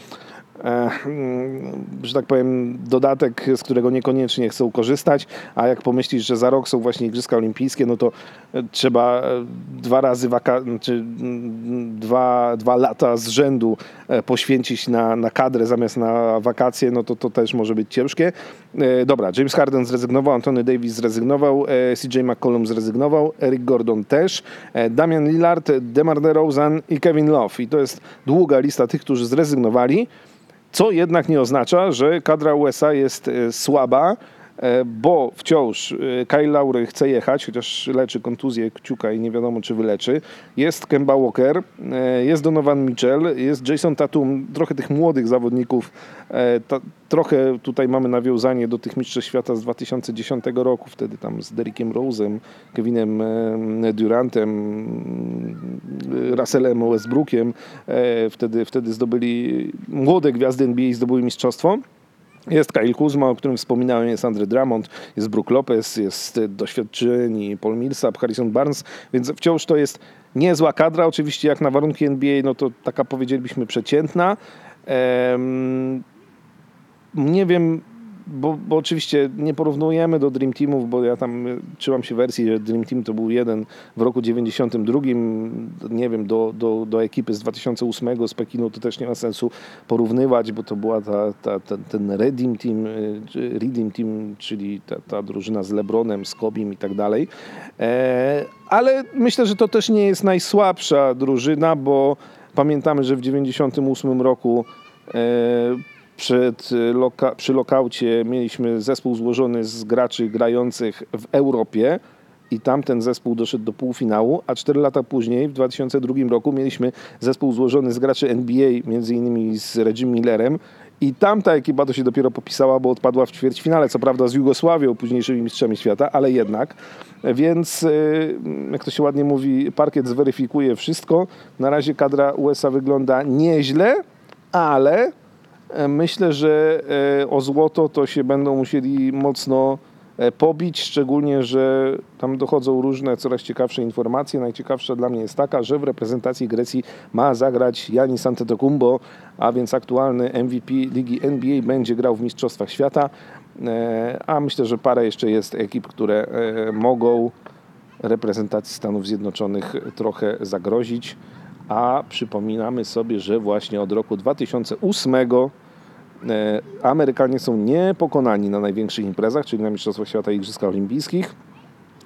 że tak powiem, dodatek, z którego niekoniecznie chcą korzystać, a jak pomyślisz, że za rok są właśnie Igrzyska Olimpijskie, no to e, trzeba e, dwa razy waka- czy mm, dwa, dwa lata z rzędu e, poświęcić na, na kadrę zamiast na wakacje, no to to też może być ciężkie. E, Dobra, James Harden zrezygnował, Anthony Davis zrezygnował, e, CJ McCollum zrezygnował, Eric Gordon też, e, Damian Lillard, DeMar DeRozan i Kevin Love. I to jest długa lista tych, którzy zrezygnowali. Co jednak nie oznacza, że kadra USA jest e, słaba, bo wciąż e, Kyle Lowry chce jechać, chociaż leczy kontuzję kciuka i nie wiadomo czy wyleczy. Jest Kemba Walker, e, jest Donovan Mitchell, jest Jason Tatum, trochę tych młodych zawodników. e, Ta, trochę tutaj mamy nawiązanie do tych mistrzostw świata z 2010 roku, wtedy tam z Derrickiem Rose'em, Kevinem e, Durantem, e, Russellem Westbrookiem. E, Wtedy, wtedy zdobyli młode gwiazdy NBA zdobyły mistrzostwo. Jest Kyle Kuzma, o którym wspominałem, jest Andre Drummond, jest Brook Lopez, jest e, doświadczeni Paul Millsap, Harrison Barnes, więc wciąż to jest niezła kadra. Oczywiście jak na warunki NBA, no to taka powiedzielibyśmy przeciętna. Em, nie wiem, bo, bo oczywiście nie porównujemy do Dream Teamów, bo ja tam trzymam się wersji, że Dream Team to był jeden w roku 92. Nie wiem, do, do, do ekipy z 2008 z Pekinu to też nie ma sensu porównywać, bo to była ta, ta, ta, ten Redeem Team, Redeem Team, czyli ta, ta drużyna z Lebronem, z Kobim i tak dalej. E, ale myślę, że to też nie jest najsłabsza drużyna, bo pamiętamy, że w 98 roku e, przed y, loka, przy lokaucie mieliśmy zespół złożony z graczy grających w Europie i tam ten zespół doszedł do półfinału, a 4 lata później, w 2002 roku, mieliśmy zespół złożony z graczy NBA, między innymi z Reggie Millerem i tamta ekipa to się dopiero popisała, bo odpadła w ćwierćfinale, co prawda z Jugosławią, późniejszymi mistrzami świata, ale jednak. Więc, y, jak to się ładnie mówi, parkiet zweryfikuje wszystko. Na razie kadra USA wygląda nieźle, ale Myślę, że e, o złoto to się będą musieli mocno e, pobić, szczególnie, że tam dochodzą różne coraz ciekawsze informacje. Najciekawsza dla mnie jest taka, że w reprezentacji Grecji ma zagrać Janis Antetokounmpo, a więc aktualny MVP Ligi NBA będzie grał w Mistrzostwach Świata, E, a myślę, że parę jeszcze jest ekip, które e, mogą reprezentacji Stanów Zjednoczonych trochę zagrozić. A przypominamy sobie, że właśnie od roku 2008 e, Amerykanie są niepokonani na największych imprezach, czyli na Mistrzostwach Świata i Igrzyskach Olimpijskich.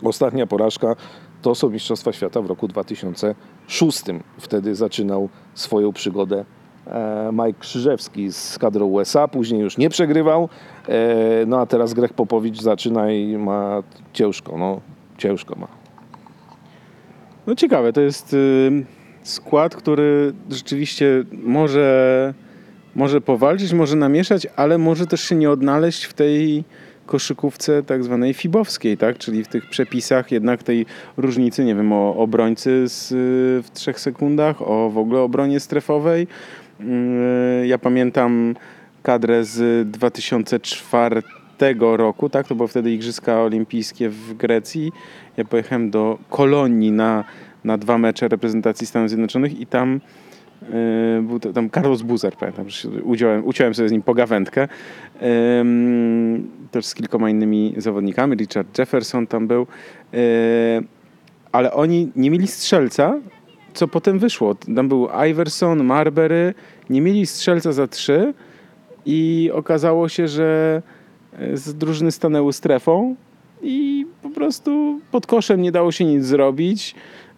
Ostatnia porażka to są Mistrzostwa Świata w roku 2006. Wtedy zaczynał swoją przygodę e, Mike Krzyżewski z kadrą USA, później już nie przegrywał, e, no a teraz Greg Popowicz zaczyna i ma ciężko, no ciężko ma. No ciekawe, to jest y, skład, który rzeczywiście może, może powalczyć, może namieszać, ale może też się nie odnaleźć w tej koszykówce tak zwanej fibowskiej, tak? czyli w tych przepisach jednak tej różnicy, nie wiem, o obrońcy z, w trzech sekundach, o w ogóle obronie strefowej. Yy, ja pamiętam kadrę z 2004 roku, tak? To było wtedy Igrzyska Olimpijskie w Grecji. Ja pojechałem do Kolonii na, na dwa mecze reprezentacji Stanów Zjednoczonych i tam był to, tam Carlos Buzer, pamiętam, że udziałem, uciąłem sobie z nim pogawędkę. Yy, też z kilkoma innymi zawodnikami. Richard Jefferson tam był. Yy, ale oni nie mieli strzelca, co potem wyszło. Tam był Iverson, Marbury, nie mieli strzelca za trzy i okazało się, że z drużyny stanęły strefą i po prostu pod koszem nie dało się nic zrobić,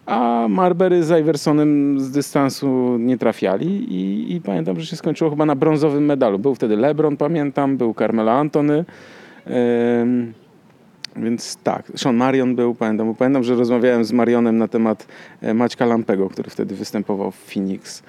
a Marbury z Iversonem z dystansu nie trafiali i, i pamiętam, że się skończyło chyba na brązowym medalu. Był wtedy LeBron, pamiętam, był Carmelo Antony, więc tak, Sean Marion był, pamiętam, pamiętam, że rozmawiałem z Marionem na temat e, Maćka Lampego, który wtedy występował w Phoenix.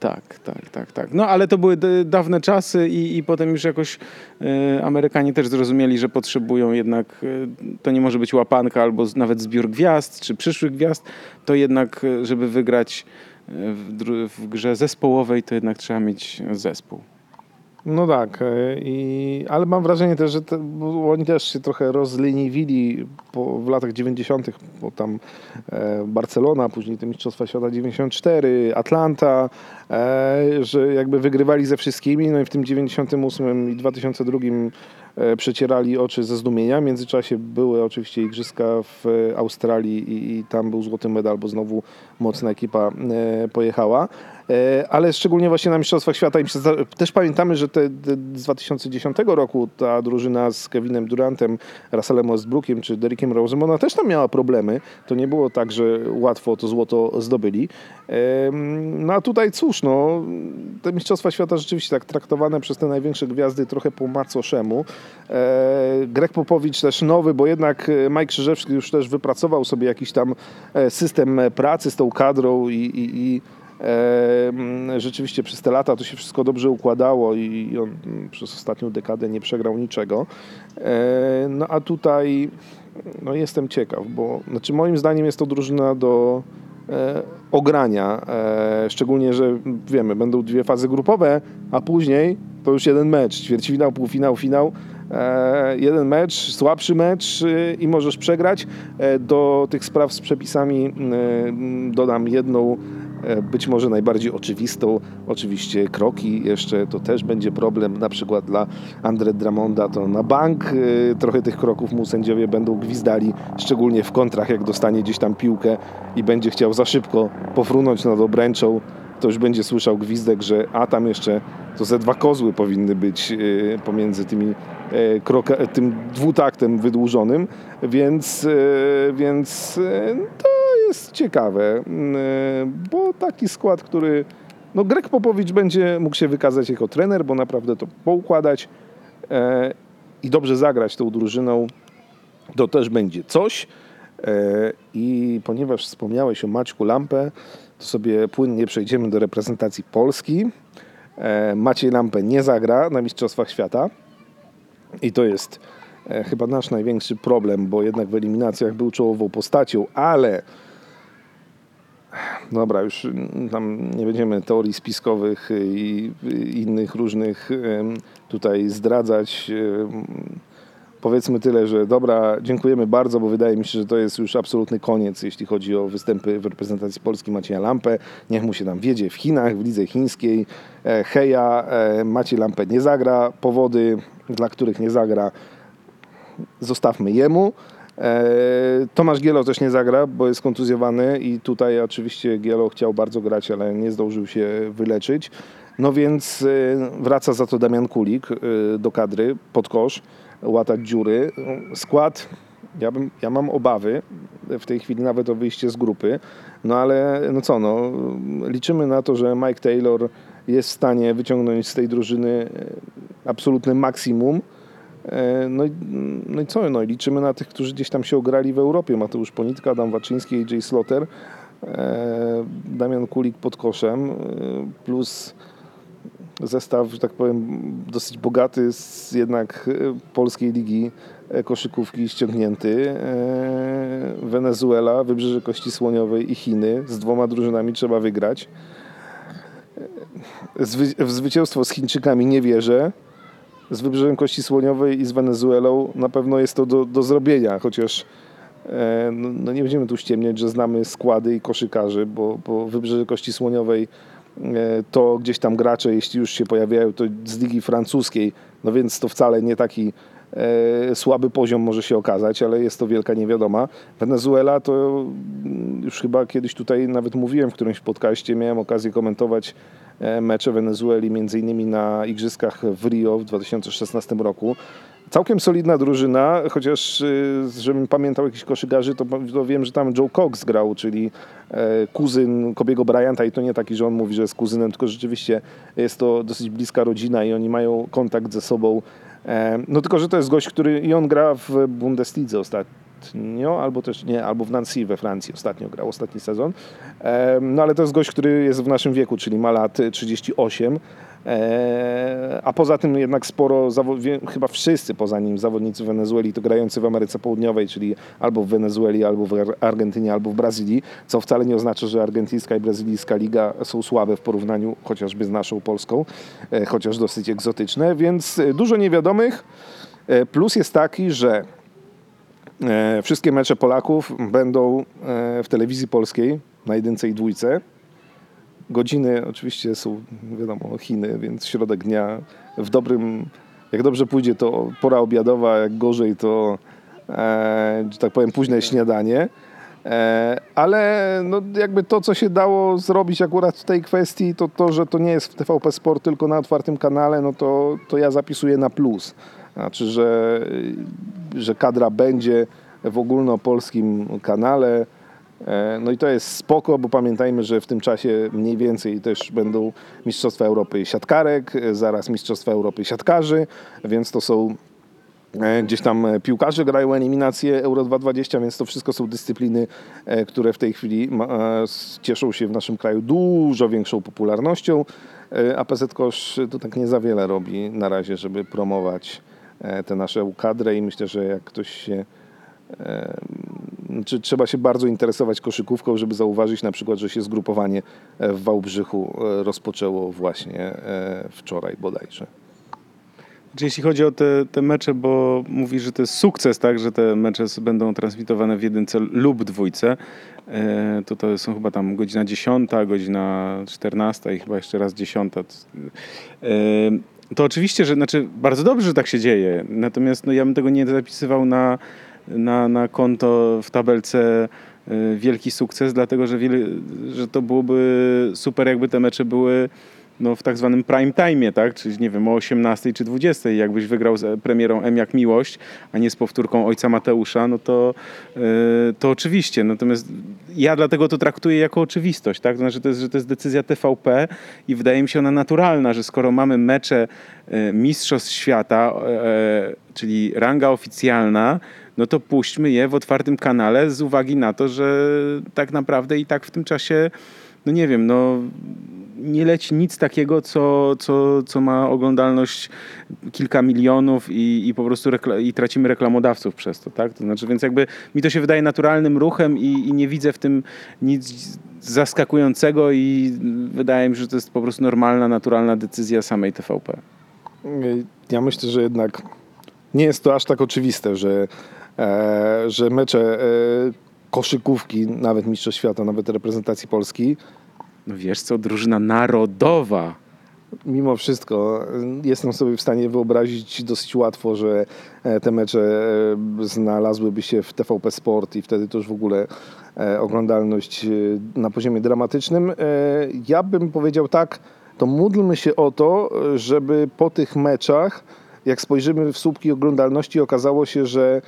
Tak, tak, tak, tak. No ale to były dawne czasy i, i potem już jakoś y, Amerykanie też zrozumieli, że potrzebują jednak, y, to nie może być łapanka albo z, nawet zbiór gwiazd czy przyszłych gwiazd, to jednak, żeby wygrać w, w grze zespołowej, to jednak trzeba mieć zespół. No tak, i, ale mam wrażenie też, że te, oni też się trochę rozleniwili po, w latach 90., bo tam e, Barcelona, później te Mistrzostwa Świata 94, Atlanta, e, że jakby wygrywali ze wszystkimi, no i w tym 98 i 2002 e, przecierali oczy ze zdumienia. W międzyczasie były oczywiście igrzyska w Australii i, i tam był złoty medal, bo znowu mocna ekipa e, pojechała. E, ale szczególnie właśnie na Mistrzostwach Świata. Też pamiętamy, że te, z 2010 roku ta drużyna z Kevinem Durantem, Russellem Westbrookiem czy Derekiem Rose'em, ona też tam miała problemy. To nie było tak, że łatwo to złoto zdobyli. No a tutaj cóż, no, te Mistrzostwa Świata rzeczywiście tak traktowane przez te największe gwiazdy trochę po macoszemu. E, Greg Popowicz też nowy, bo jednak Mike Krzyżewski już też wypracował sobie jakiś tam e, system pracy z tą kadrą i, i, i rzeczywiście przez te lata to się wszystko dobrze układało i on przez ostatnią dekadę nie przegrał niczego. E, no a tutaj no jestem ciekaw, bo znaczy moim zdaniem jest to drużyna do e, ogrania. E, szczególnie, że wiemy, będą dwie fazy grupowe, a później to już jeden mecz. Ćwierćfinał, półfinał, finał. jeden mecz, słabszy mecz i możesz przegrać. Do tych spraw z przepisami dodam jedną E, być może najbardziej oczywistą, oczywiście kroki. Jeszcze to też będzie problem, na przykład dla Andre Dramonda. To na bank. E, trochę tych kroków mu sędziowie będą gwizdali, szczególnie w kontrach, jak dostanie gdzieś tam piłkę i będzie chciał za szybko pofrunąć nad obręczą, to już będzie słyszał gwizdek, że a tam jeszcze to ze dwa kozły powinny być e, pomiędzy tymi kroka, tym dwutaktem wydłużonym, więc, więc to jest ciekawe, mm, e, bo taki skład, który no Greg Popowicz będzie mógł się wykazać jako trener, bo naprawdę to poukładać e, i dobrze zagrać tą drużyną, to też będzie coś. E, I ponieważ wspomniałeś o Maćku Lampę, to sobie płynnie przejdziemy do reprezentacji Polski. Maciej Lampę nie zagra na Mistrzostwach Świata i to jest chyba nasz największy problem, bo jednak w eliminacjach był czołową postacią, ale Dobra, już tam nie będziemy teorii spiskowych i innych różnych tutaj zdradzać. Powiedzmy tyle, że dobra, dziękujemy bardzo, bo wydaje mi się, że to jest już absolutny koniec, jeśli chodzi o występy w reprezentacji Polski Macieja Lampę. Niech mu się tam wiedzie w Chinach, w lidze chińskiej. E, heja, e, Maciej Lampę nie zagra. Powody, dla których nie zagra, zostawmy jemu. E, Tomasz Gielo też nie zagra, bo jest kontuzjowany i tutaj oczywiście Gielo chciał bardzo grać, ale nie zdążył się wyleczyć. No więc e, wraca za to Damian Kulik e, do kadry pod kosz, łatać dziury. Skład, ja, bym, ja mam obawy w tej chwili nawet o wyjście z grupy, no ale no co, no, liczymy na to, że Mike Taylor jest w stanie wyciągnąć z tej drużyny absolutne maksimum. E, no i, no i co? No i liczymy na tych, którzy gdzieś tam się ograli w Europie. Mateusz Ponitka, Adam Waczyński, AJ Slotter. e, Damian Kulik pod koszem, e, plus zestaw, że tak powiem, dosyć bogaty z jednak polskiej ligi koszykówki ściągnięty. Wenezuela, Wybrzeże Kości Słoniowej i Chiny. Z dwoma drużynami trzeba wygrać. W zwycięstwo z Chińczykami nie wierzę. Z Wybrzeżem Kości Słoniowej i z Wenezuelą na pewno jest to do, do zrobienia, chociaż e, no, no nie będziemy tu ściemniać, że znamy składy i koszykarzy, bo, bo Wybrzeże Kości Słoniowej e, to gdzieś tam gracze, jeśli już się pojawiają, to z ligi francuskiej, no więc to wcale nie taki e, słaby poziom może się okazać, ale jest to wielka niewiadoma. Wenezuela to mm, już chyba kiedyś tutaj nawet mówiłem w którymś podcaście, miałem okazję komentować mecze Wenezueli między innymi na igrzyskach w Rio w 2016 roku. Całkiem solidna drużyna, chociaż y, żebym pamiętał jakichś koszykarzy, to, to wiem, że tam Joe Cox grał, czyli e, kuzyn Kobiego Bryanta i to nie taki, że on mówi, że jest kuzynem, tylko rzeczywiście jest to dosyć bliska rodzina i oni mają kontakt ze sobą. E, no tylko, że to jest gość, który i on gra w Bundeslidze ostatnio, albo też nie, albo w Nancy we Francji ostatnio grał, ostatni sezon. No ale to jest gość, który jest w naszym wieku, czyli ma lat 38. E, A poza tym jednak sporo, chyba wszyscy poza nim zawodnicy Wenezueli to grający w Ameryce Południowej, czyli albo w Wenezueli, albo w Ar- Argentynie, albo w Brazylii, co wcale nie oznacza, że argentyńska i brazylijska liga są słabe w porównaniu chociażby z naszą polską, e, chociaż dosyć egzotyczne, więc e, dużo niewiadomych. Plus jest taki, że wszystkie mecze Polaków będą e, w telewizji polskiej na jedynce i dwójce. Godziny oczywiście są, wiadomo, Chiny, więc środek dnia w dobrym, jak dobrze pójdzie, to pora obiadowa, jak gorzej, to, e, tak powiem, późne śniadanie. E, ale no, jakby to, co się dało zrobić akurat w tej kwestii, to to, że to nie jest w TVP Sport, tylko na otwartym kanale, no to, to ja zapisuję na plus. Znaczy, że, że kadra będzie w ogólnopolskim kanale. E, No i to jest spoko, bo pamiętajmy, że w tym czasie mniej więcej też będą Mistrzostwa Europy siatkarek, e, zaraz Mistrzostwa Europy siatkarzy, więc to są e, gdzieś tam piłkarze grają eliminację Euro 2020, więc to wszystko są dyscypliny, które w tej chwili cieszą się w naszym kraju dużo większą popularnością, a PZ Kosz to tak nie za wiele robi na razie, żeby promować tę naszą kadrę i myślę, że jak ktoś się czy trzeba się bardzo interesować koszykówką, żeby zauważyć na przykład, że się zgrupowanie e, w Wałbrzychu e, rozpoczęło właśnie e, wczoraj bodajże. Jeśli chodzi o te, te mecze, bo mówisz, że to jest sukces, tak, że te mecze będą transmitowane w jedynce lub dwójce, e, to to są chyba tam godzina 10, godzina 14 i chyba jeszcze raz 10. To, oczywiście, że znaczy bardzo dobrze, że tak się dzieje, natomiast no, ja bym tego nie zapisywał na, na, na konto w tabelce e, wielki sukces, dlatego że, wiele, że to byłoby super, jakby te mecze były no, w tak zwanym prime time, tak? Czyli nie wiem, o 18 czy 20, jakbyś wygrał z e, premierą M jak miłość, a nie z powtórką ojca Mateusza, no to, yy, to oczywiście. Natomiast ja dlatego to traktuję jako oczywistość, tak? Znaczy, to jest, że to jest decyzja TVP i wydaje mi się ona naturalna, że skoro mamy mecze e, Mistrzostw Świata, e, czyli ranga oficjalna, no to puśćmy je w otwartym kanale z uwagi na to, że tak naprawdę i tak w tym czasie, no nie wiem, no nie leci nic takiego, co, co, co ma oglądalność kilka milionów i, i po prostu i tracimy reklamodawców przez to, tak? To znaczy, więc jakby mi to się wydaje naturalnym ruchem i, i nie widzę w tym nic zaskakującego i wydaje mi się, że to jest po prostu normalna, naturalna decyzja samej TVP. Ja myślę, że jednak nie jest to aż tak oczywiste, że, e, że mecze e, koszykówki, nawet Mistrzostw Świata, nawet reprezentacji Polski, No wiesz co, drużyna narodowa. mimo wszystko e, jestem sobie w stanie wyobrazić dosyć łatwo, że e, te mecze e, znalazłyby się w TVP Sport i wtedy to już w ogóle e, oglądalność e, na poziomie dramatycznym. Ja bym powiedział tak, to módlmy się o to, żeby po tych meczach, jak spojrzymy w słupki oglądalności, okazało się, że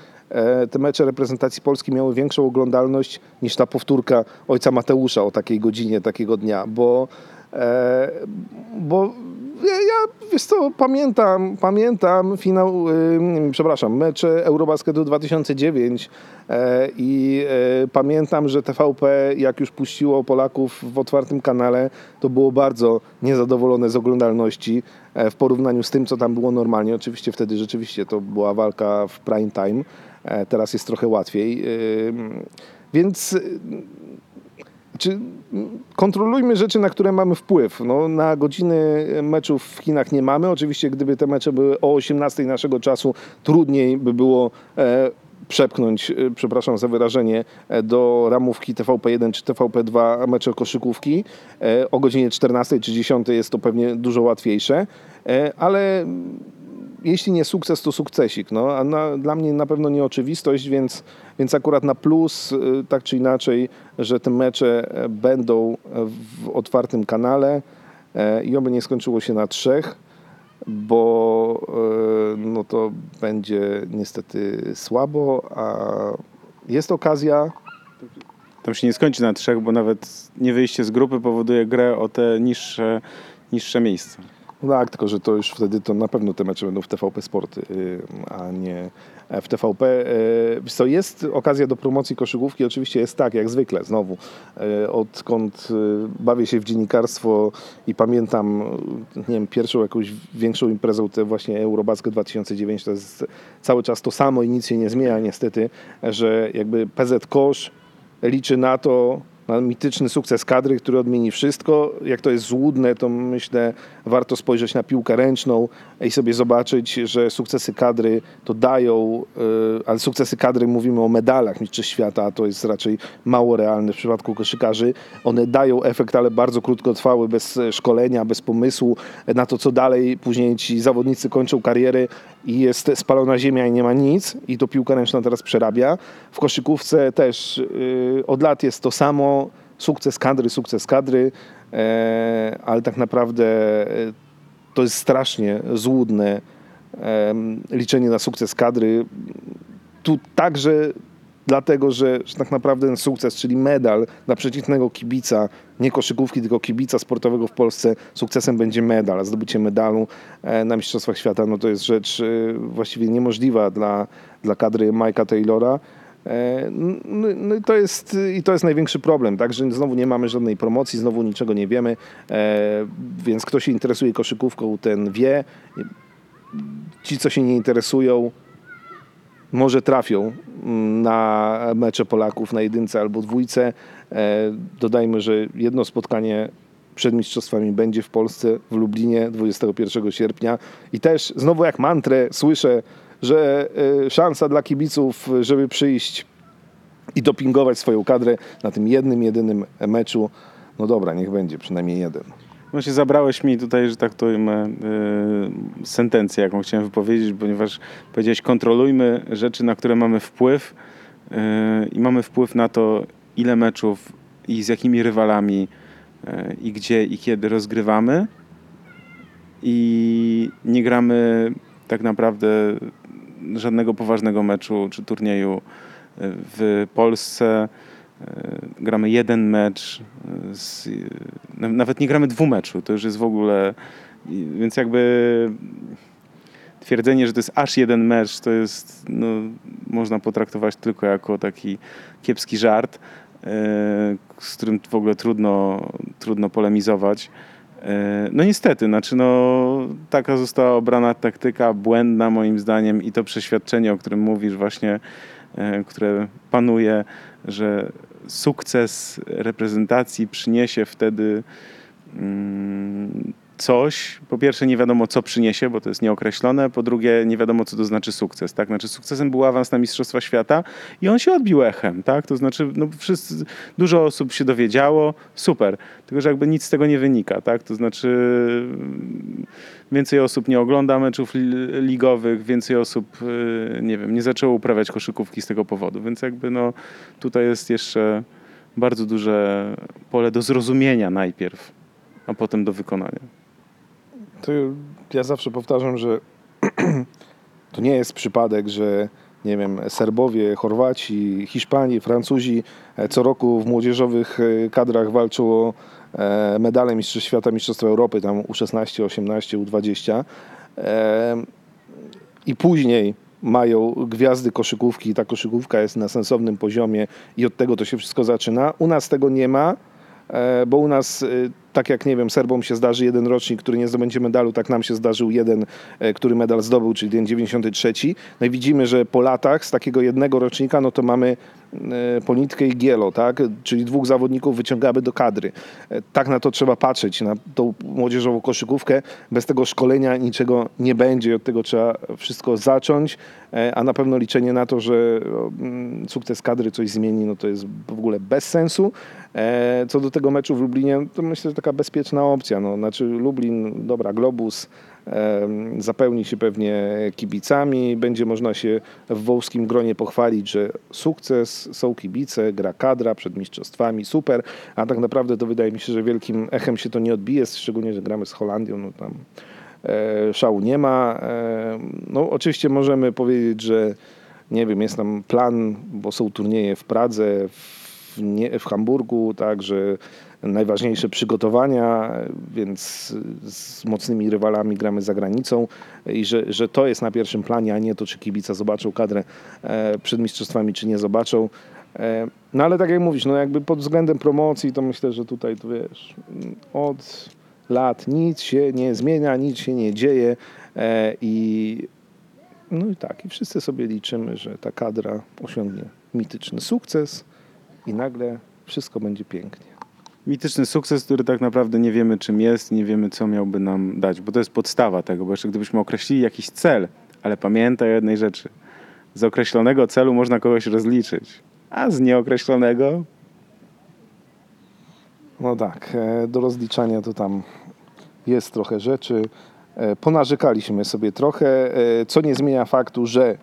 te mecze reprezentacji Polski miały większą oglądalność niż ta powtórka ojca Mateusza o takiej godzinie, takiego dnia, bo E, bo ja, wiesz co, pamiętam, pamiętam finał, y, przepraszam, mecze Eurobasketu 2009 e, i e, pamiętam, że TVP jak już puściło Polaków w otwartym kanale, to było bardzo niezadowolone z oglądalności e, w porównaniu z tym, co tam było normalnie. Oczywiście wtedy rzeczywiście to była walka w prime time, e, teraz jest trochę łatwiej. Y, Więc y, czy kontrolujmy rzeczy, na które mamy wpływ. No, na godziny meczów w Chinach nie mamy. Oczywiście, gdyby te mecze były o 18 naszego czasu, trudniej by było e, przepchnąć, e, przepraszam za wyrażenie, e, do ramówki TVP1 czy TVP2 mecze koszykówki. E, o godzinie 14 czy 10 jest to pewnie dużo łatwiejsze, e, ale jeśli nie sukces, to sukcesik. No, a na, dla mnie na pewno nie oczywistość, więc, więc akurat na plus, y, tak czy inaczej, że te mecze e, będą w otwartym kanale e, i oby nie skończyło się na trzech, bo e, no to będzie niestety słabo, a jest okazja, Tam się nie skończy na trzech, bo nawet nie wyjście z grupy powoduje grę o te niższe, niższe miejsca. No tak, tylko że to już wtedy to na pewno te mecze będą w TVP Sport, y, a nie w TVP. Y, Wiesz co, jest okazja do promocji koszykówki, oczywiście jest tak, jak zwykle, znowu. Y, Odkąd y, bawię się w dziennikarstwo i pamiętam, y, nie wiem, pierwszą jakąś większą imprezą, to właśnie Eurobasket 2009, to jest cały czas to samo i nic się nie zmienia niestety, że jakby PZ Kosz liczy na to, na mityczny sukces kadry, który odmieni wszystko. Jak to jest złudne, to myślę, warto spojrzeć na piłkę ręczną i sobie zobaczyć, że sukcesy kadry to dają, yy, ale sukcesy kadry mówimy o medalach Mistrzostw Świata, a to jest raczej mało realne w przypadku koszykarzy. One dają efekt, ale bardzo krótkotrwały, bez szkolenia, bez pomysłu na to, co dalej. Później ci zawodnicy kończą kariery i jest spalona ziemia i nie ma nic i to piłka ręczna teraz przerabia. W koszykówce też yy, od lat jest to samo. Sukces kadry, sukces kadry, ale tak naprawdę e, to jest strasznie złudne e, liczenie na sukces kadry. Tu także dlatego, że, że tak naprawdę ten sukces, czyli medal dla przeciwnego kibica, nie koszykówki, tylko kibica sportowego w Polsce, sukcesem będzie medal. A zdobycie medalu e, na Mistrzostwach Świata no to jest rzecz e, właściwie niemożliwa dla, dla kadry Mike'a Taylora. E, No, i, to jest, i to jest największy problem, tak? Że znowu nie mamy żadnej promocji, znowu niczego nie wiemy, e, więc kto się interesuje koszykówką, ten wie. Ci, co się nie interesują, może trafią mm, na mecze Polaków na jedynce albo dwójce. E, Dodajmy, że jedno spotkanie przed mistrzostwami będzie w Polsce, w Lublinie 21 sierpnia. I też znowu jak mantrę słyszę, że e, szansa dla kibiców, żeby przyjść i dopingować swoją kadrę na tym jednym, jedynym meczu. No dobra, niech będzie przynajmniej jeden. Właśnie zabrałeś mi tutaj, że tak to e, sentencję, jaką chciałem wypowiedzieć, ponieważ powiedziałeś, kontrolujmy rzeczy, na które mamy wpływ e, i mamy wpływ na to, ile meczów i z jakimi rywalami e, i gdzie i kiedy rozgrywamy i nie gramy tak naprawdę żadnego poważnego meczu czy turnieju e, w Polsce. E, Gramy jeden mecz, e, z, na- nawet nie gramy dwumeczu, to już jest w ogóle, więc jakby twierdzenie, że to jest aż jeden mecz, to jest, no, można potraktować tylko jako taki kiepski żart, z którym w ogóle trudno, trudno polemizować. E, No niestety, znaczy no, taka została obrana taktyka, błędna moim zdaniem i to przeświadczenie, o którym mówisz właśnie, e, które panuje, że sukces reprezentacji przyniesie wtedy mm, coś. Po pierwsze nie wiadomo co przyniesie, bo to jest nieokreślone, po drugie nie wiadomo co to znaczy sukces, tak? Znaczy sukcesem był awans na Mistrzostwa Świata i on się odbił echem, tak? To znaczy no, wszyscy, dużo osób się dowiedziało, super, tylko że jakby nic z tego nie wynika, tak? To znaczy mm, więcej osób nie ogląda meczów li- ligowych, więcej osób, y, nie wiem, nie zaczęło uprawiać koszykówki z tego powodu, więc jakby no tutaj jest jeszcze bardzo duże pole do zrozumienia najpierw, a potem do wykonania. To ja zawsze powtarzam, że <clears throat> to nie jest przypadek, że nie wiem, Serbowie, Chorwaci, Hiszpanie, Francuzi e, co roku w młodzieżowych e, kadrach walczą o e, medale Mistrzostw Świata, Mistrzostwa Europy, tam U16, 18, U20. E, I później mają gwiazdy koszykówki i ta koszykówka jest na sensownym poziomie i od tego to się wszystko zaczyna. U nas tego nie ma, bo u nas, e, tak jak nie wiem, Serbom się zdarzy jeden rocznik, który nie zdobędzie medalu, tak nam się zdarzył jeden, e, który medal zdobył, czyli ten 93. No i widzimy, że po latach z takiego jednego rocznika, no to mamy e, Ponitkę i Gielo, tak? Czyli dwóch zawodników wyciągamy do kadry. E, Tak na to trzeba patrzeć, na tą młodzieżową koszykówkę. Bez tego szkolenia niczego nie będzie, od tego trzeba wszystko zacząć, e, a na pewno liczenie na to, że mm, sukces kadry coś zmieni, no to jest w ogóle bez sensu. E, Co do tego meczu w Lublinie, to myślę, że taka bezpieczna opcja. No, znaczy Lublin, dobra, Globus, zapełni się pewnie kibicami, będzie można się w wołskim gronie pochwalić, że sukces, są kibice, gra kadra przed mistrzostwami, super, a tak naprawdę to wydaje mi się, że wielkim echem się to nie odbije, szczególnie, że gramy z Holandią, no tam e, szału nie ma. No oczywiście możemy powiedzieć, że nie wiem, jest tam plan, bo są turnieje w Pradze, w, nie, w Hamburgu, tak, że najważniejsze przygotowania, więc z mocnymi rywalami gramy za granicą i że, że to jest na pierwszym planie, a nie to, czy kibica zobaczą kadrę e, przed mistrzostwami, czy nie zobaczą. E, no ale tak jak mówisz, no jakby pod względem promocji, to myślę, że tutaj, to wiesz, od lat nic się nie zmienia, nic się nie dzieje e, i no i tak, i wszyscy sobie liczymy, że ta kadra osiągnie mityczny sukces i nagle wszystko będzie pięknie. Mityczny sukces, który tak naprawdę nie wiemy czym jest, nie wiemy co miałby nam dać, bo to jest podstawa tego, bo jeszcze gdybyśmy określili jakiś cel, ale pamiętaj o jednej rzeczy. Z określonego celu można kogoś rozliczyć, a z nieokreślonego No tak, e, do rozliczania to tam jest trochę rzeczy. E, Ponarzekaliśmy sobie trochę, e, co nie zmienia faktu, że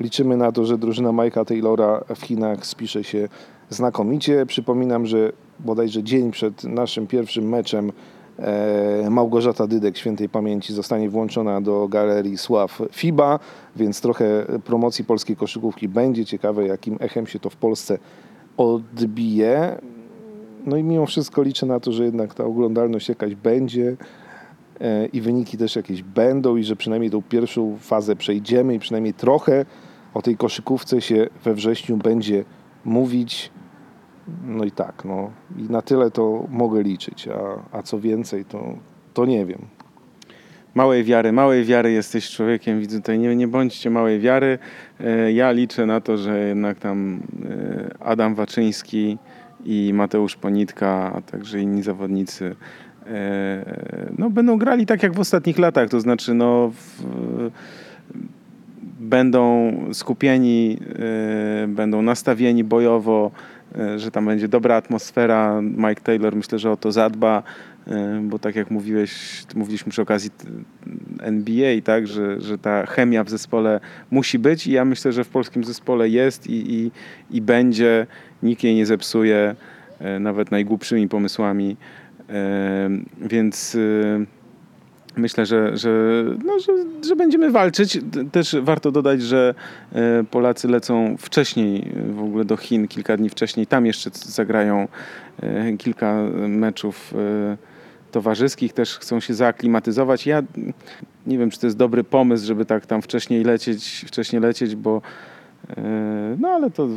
liczymy na to, że drużyna Mike'a Taylora w Chinach spisze się znakomicie. Przypominam, że bodajże dzień przed naszym pierwszym meczem e, Małgorzata Dydek świętej pamięci zostanie włączona do galerii sław FIBA, więc trochę promocji polskiej koszykówki będzie. Ciekawe, jakim echem się to w Polsce odbije. No i mimo wszystko liczę na to, że jednak ta oglądalność jakaś będzie e, i wyniki też jakieś będą i że przynajmniej tą pierwszą fazę przejdziemy i przynajmniej trochę o tej koszykówce się we wrześniu będzie mówić. No i tak, no i na tyle to mogę liczyć, a, a co więcej to, to nie wiem. małej wiary, małej wiary jesteś człowiekiem, widzę tutaj, nie, nie bądźcie małej wiary. E, Ja liczę na to, że jednak tam e, Adam Waczyński i Mateusz Ponitka, a także inni zawodnicy e, no, będą grali tak jak w ostatnich latach, to znaczy no, w, będą skupieni, będą nastawieni bojowo, że tam będzie dobra atmosfera. Mike Taylor myślę, że o to zadba, e, bo tak jak mówiłeś, mówiliśmy przy okazji NBA, tak, że, że ta chemia w zespole musi być i ja myślę, że w polskim zespole jest i, i, i będzie. Nikt jej nie zepsuje, e, nawet najgłupszymi pomysłami. E, Więc e, myślę, że, że, no, że, że będziemy walczyć. Też warto dodać, że e, Polacy lecą wcześniej e, w ogóle do Chin, kilka dni wcześniej. Tam jeszcze zagrają e, kilka meczów towarzyskich, też chcą się zaaklimatyzować. Ja nie wiem, czy to jest dobry pomysł, żeby tak tam wcześniej lecieć, wcześniej lecieć, bo no ale to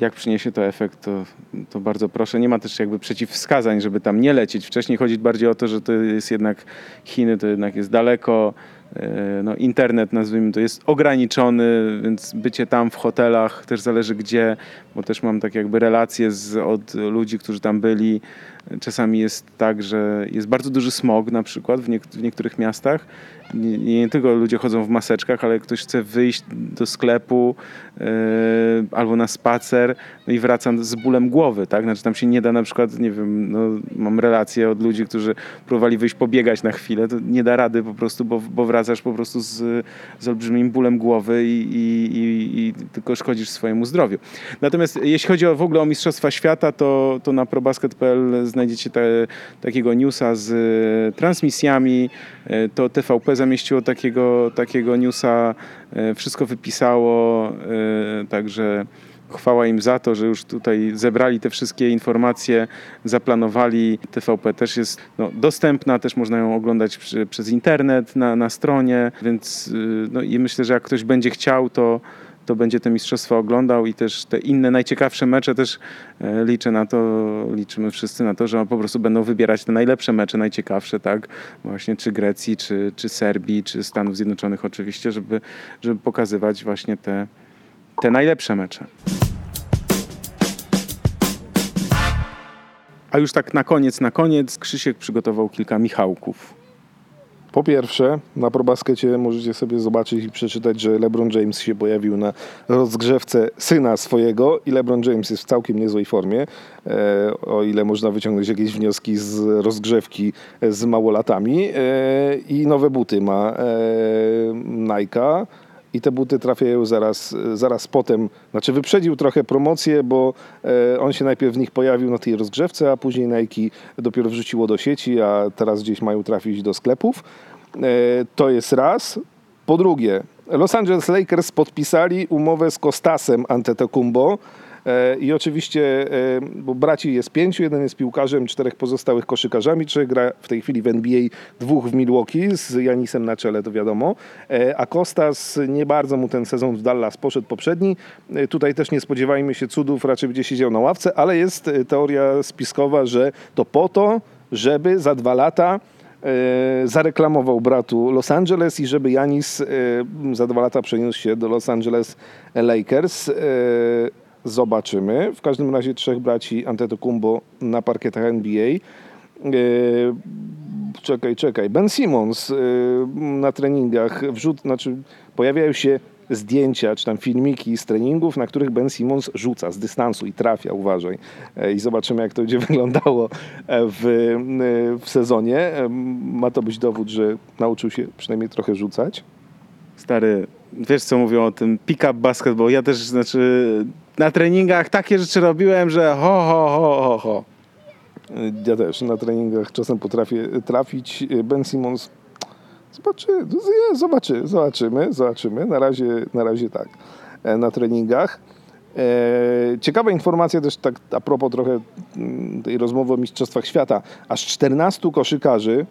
jak przyniesie to efekt, to, to bardzo proszę. Nie ma też jakby przeciwwskazań, żeby tam nie lecieć. Wcześniej chodzi bardziej o to, że to jest jednak Chiny, to jednak jest daleko. e, No, internet, nazwijmy to, jest ograniczony, więc bycie tam w hotelach też zależy gdzie, bo też mam tak jakby relacje z, od ludzi, którzy tam byli. Czasami jest tak, że jest bardzo duży smog na przykład w, w niektórych miastach. Nie, nie tylko ludzie chodzą w maseczkach, ale ktoś chce wyjść do sklepu e, albo na spacer no i wracam z bólem głowy, tak? Znaczy tam się nie da na przykład, nie wiem, no, mam relacje od ludzi, którzy próbowali wyjść pobiegać na chwilę, to nie da rady po prostu, bo, bo wraca wracasz po prostu z, z olbrzymim bólem głowy i, i, i, i tylko szkodzisz swojemu zdrowiu. Natomiast jeśli chodzi o, w ogóle o Mistrzostwa Świata, to, to na probasket.pl znajdziecie takiego newsa z e, transmisjami. E, To TVP zamieściło takiego, takiego newsa, e, wszystko wypisało, także chwała im za to, że już tutaj zebrali te wszystkie informacje, zaplanowali. TVP też jest no, dostępna, też można ją oglądać przy, przez internet na, na stronie, więc no, i myślę, że jak ktoś będzie chciał, to, to będzie te mistrzostwa oglądał i też te inne najciekawsze mecze też e, liczę na to, liczymy wszyscy na to, że po prostu będą wybierać te najlepsze mecze, najciekawsze, tak, właśnie czy Grecji, czy, czy Serbii, czy Stanów Zjednoczonych oczywiście, żeby, żeby pokazywać właśnie te, te najlepsze mecze. A już tak na koniec, na koniec Krzysiek przygotował kilka Michałków. Po pierwsze, na probaskecie możecie sobie zobaczyć i przeczytać, że LeBron James się pojawił na rozgrzewce syna swojego i LeBron James jest w całkiem niezłej formie, e, o ile można wyciągnąć jakieś wnioski z rozgrzewki z małolatami. E, I nowe buty ma e, Nike. I te buty trafiają zaraz, zaraz potem. Znaczy, wyprzedził trochę promocję, bo e, on się najpierw w nich pojawił na tej rozgrzewce, a później Nike dopiero wrzuciło do sieci, a teraz gdzieś mają trafić do sklepów. E, to jest raz. Po drugie, Los Angeles Lakers podpisali umowę z Kostasem Antetokounmpo. E, I oczywiście, e, bo braci jest pięciu, jeden jest piłkarzem, czterech pozostałych koszykarzami, trzech gra w tej chwili w NBA, dwóch w Milwaukee z Janisem na czele, to wiadomo. E, A Kostas nie bardzo mu ten sezon w Dallas poszedł poprzedni. Tutaj też nie spodziewajmy się cudów, raczej będzie siedział na ławce, ale jest teoria spiskowa, że to po to, żeby za dwa lata zareklamował bratu Los Angeles i żeby Janis za dwa lata przeniósł się do Los Angeles Lakers. Zobaczymy. W każdym razie trzech braci Antetokounmpo na parkietach NBA. E, Czekaj, czekaj. Ben Simmons e, na treningach wrzut, znaczy pojawiają się zdjęcia czy tam filmiki z treningów, na których Ben Simmons rzuca z dystansu i trafia, uważaj. E, I zobaczymy, jak to będzie <laughs> wyglądało w, w sezonie. Ma to być dowód, że nauczył się przynajmniej trochę rzucać. Stary, wiesz co mówią o tym pick-up basketball? Ja też, znaczy na treningach takie rzeczy robiłem, że ho, ho, ho, ho, ho. Ja też na treningach czasem potrafię trafić. Ben Simmons zobaczy, zobaczy, zobaczymy, zobaczymy. Na razie, na razie tak, e, na treningach. E, Ciekawa informacja też tak a propos trochę mm, tej rozmowy o Mistrzostwach Świata. Aż 14 koszykarzy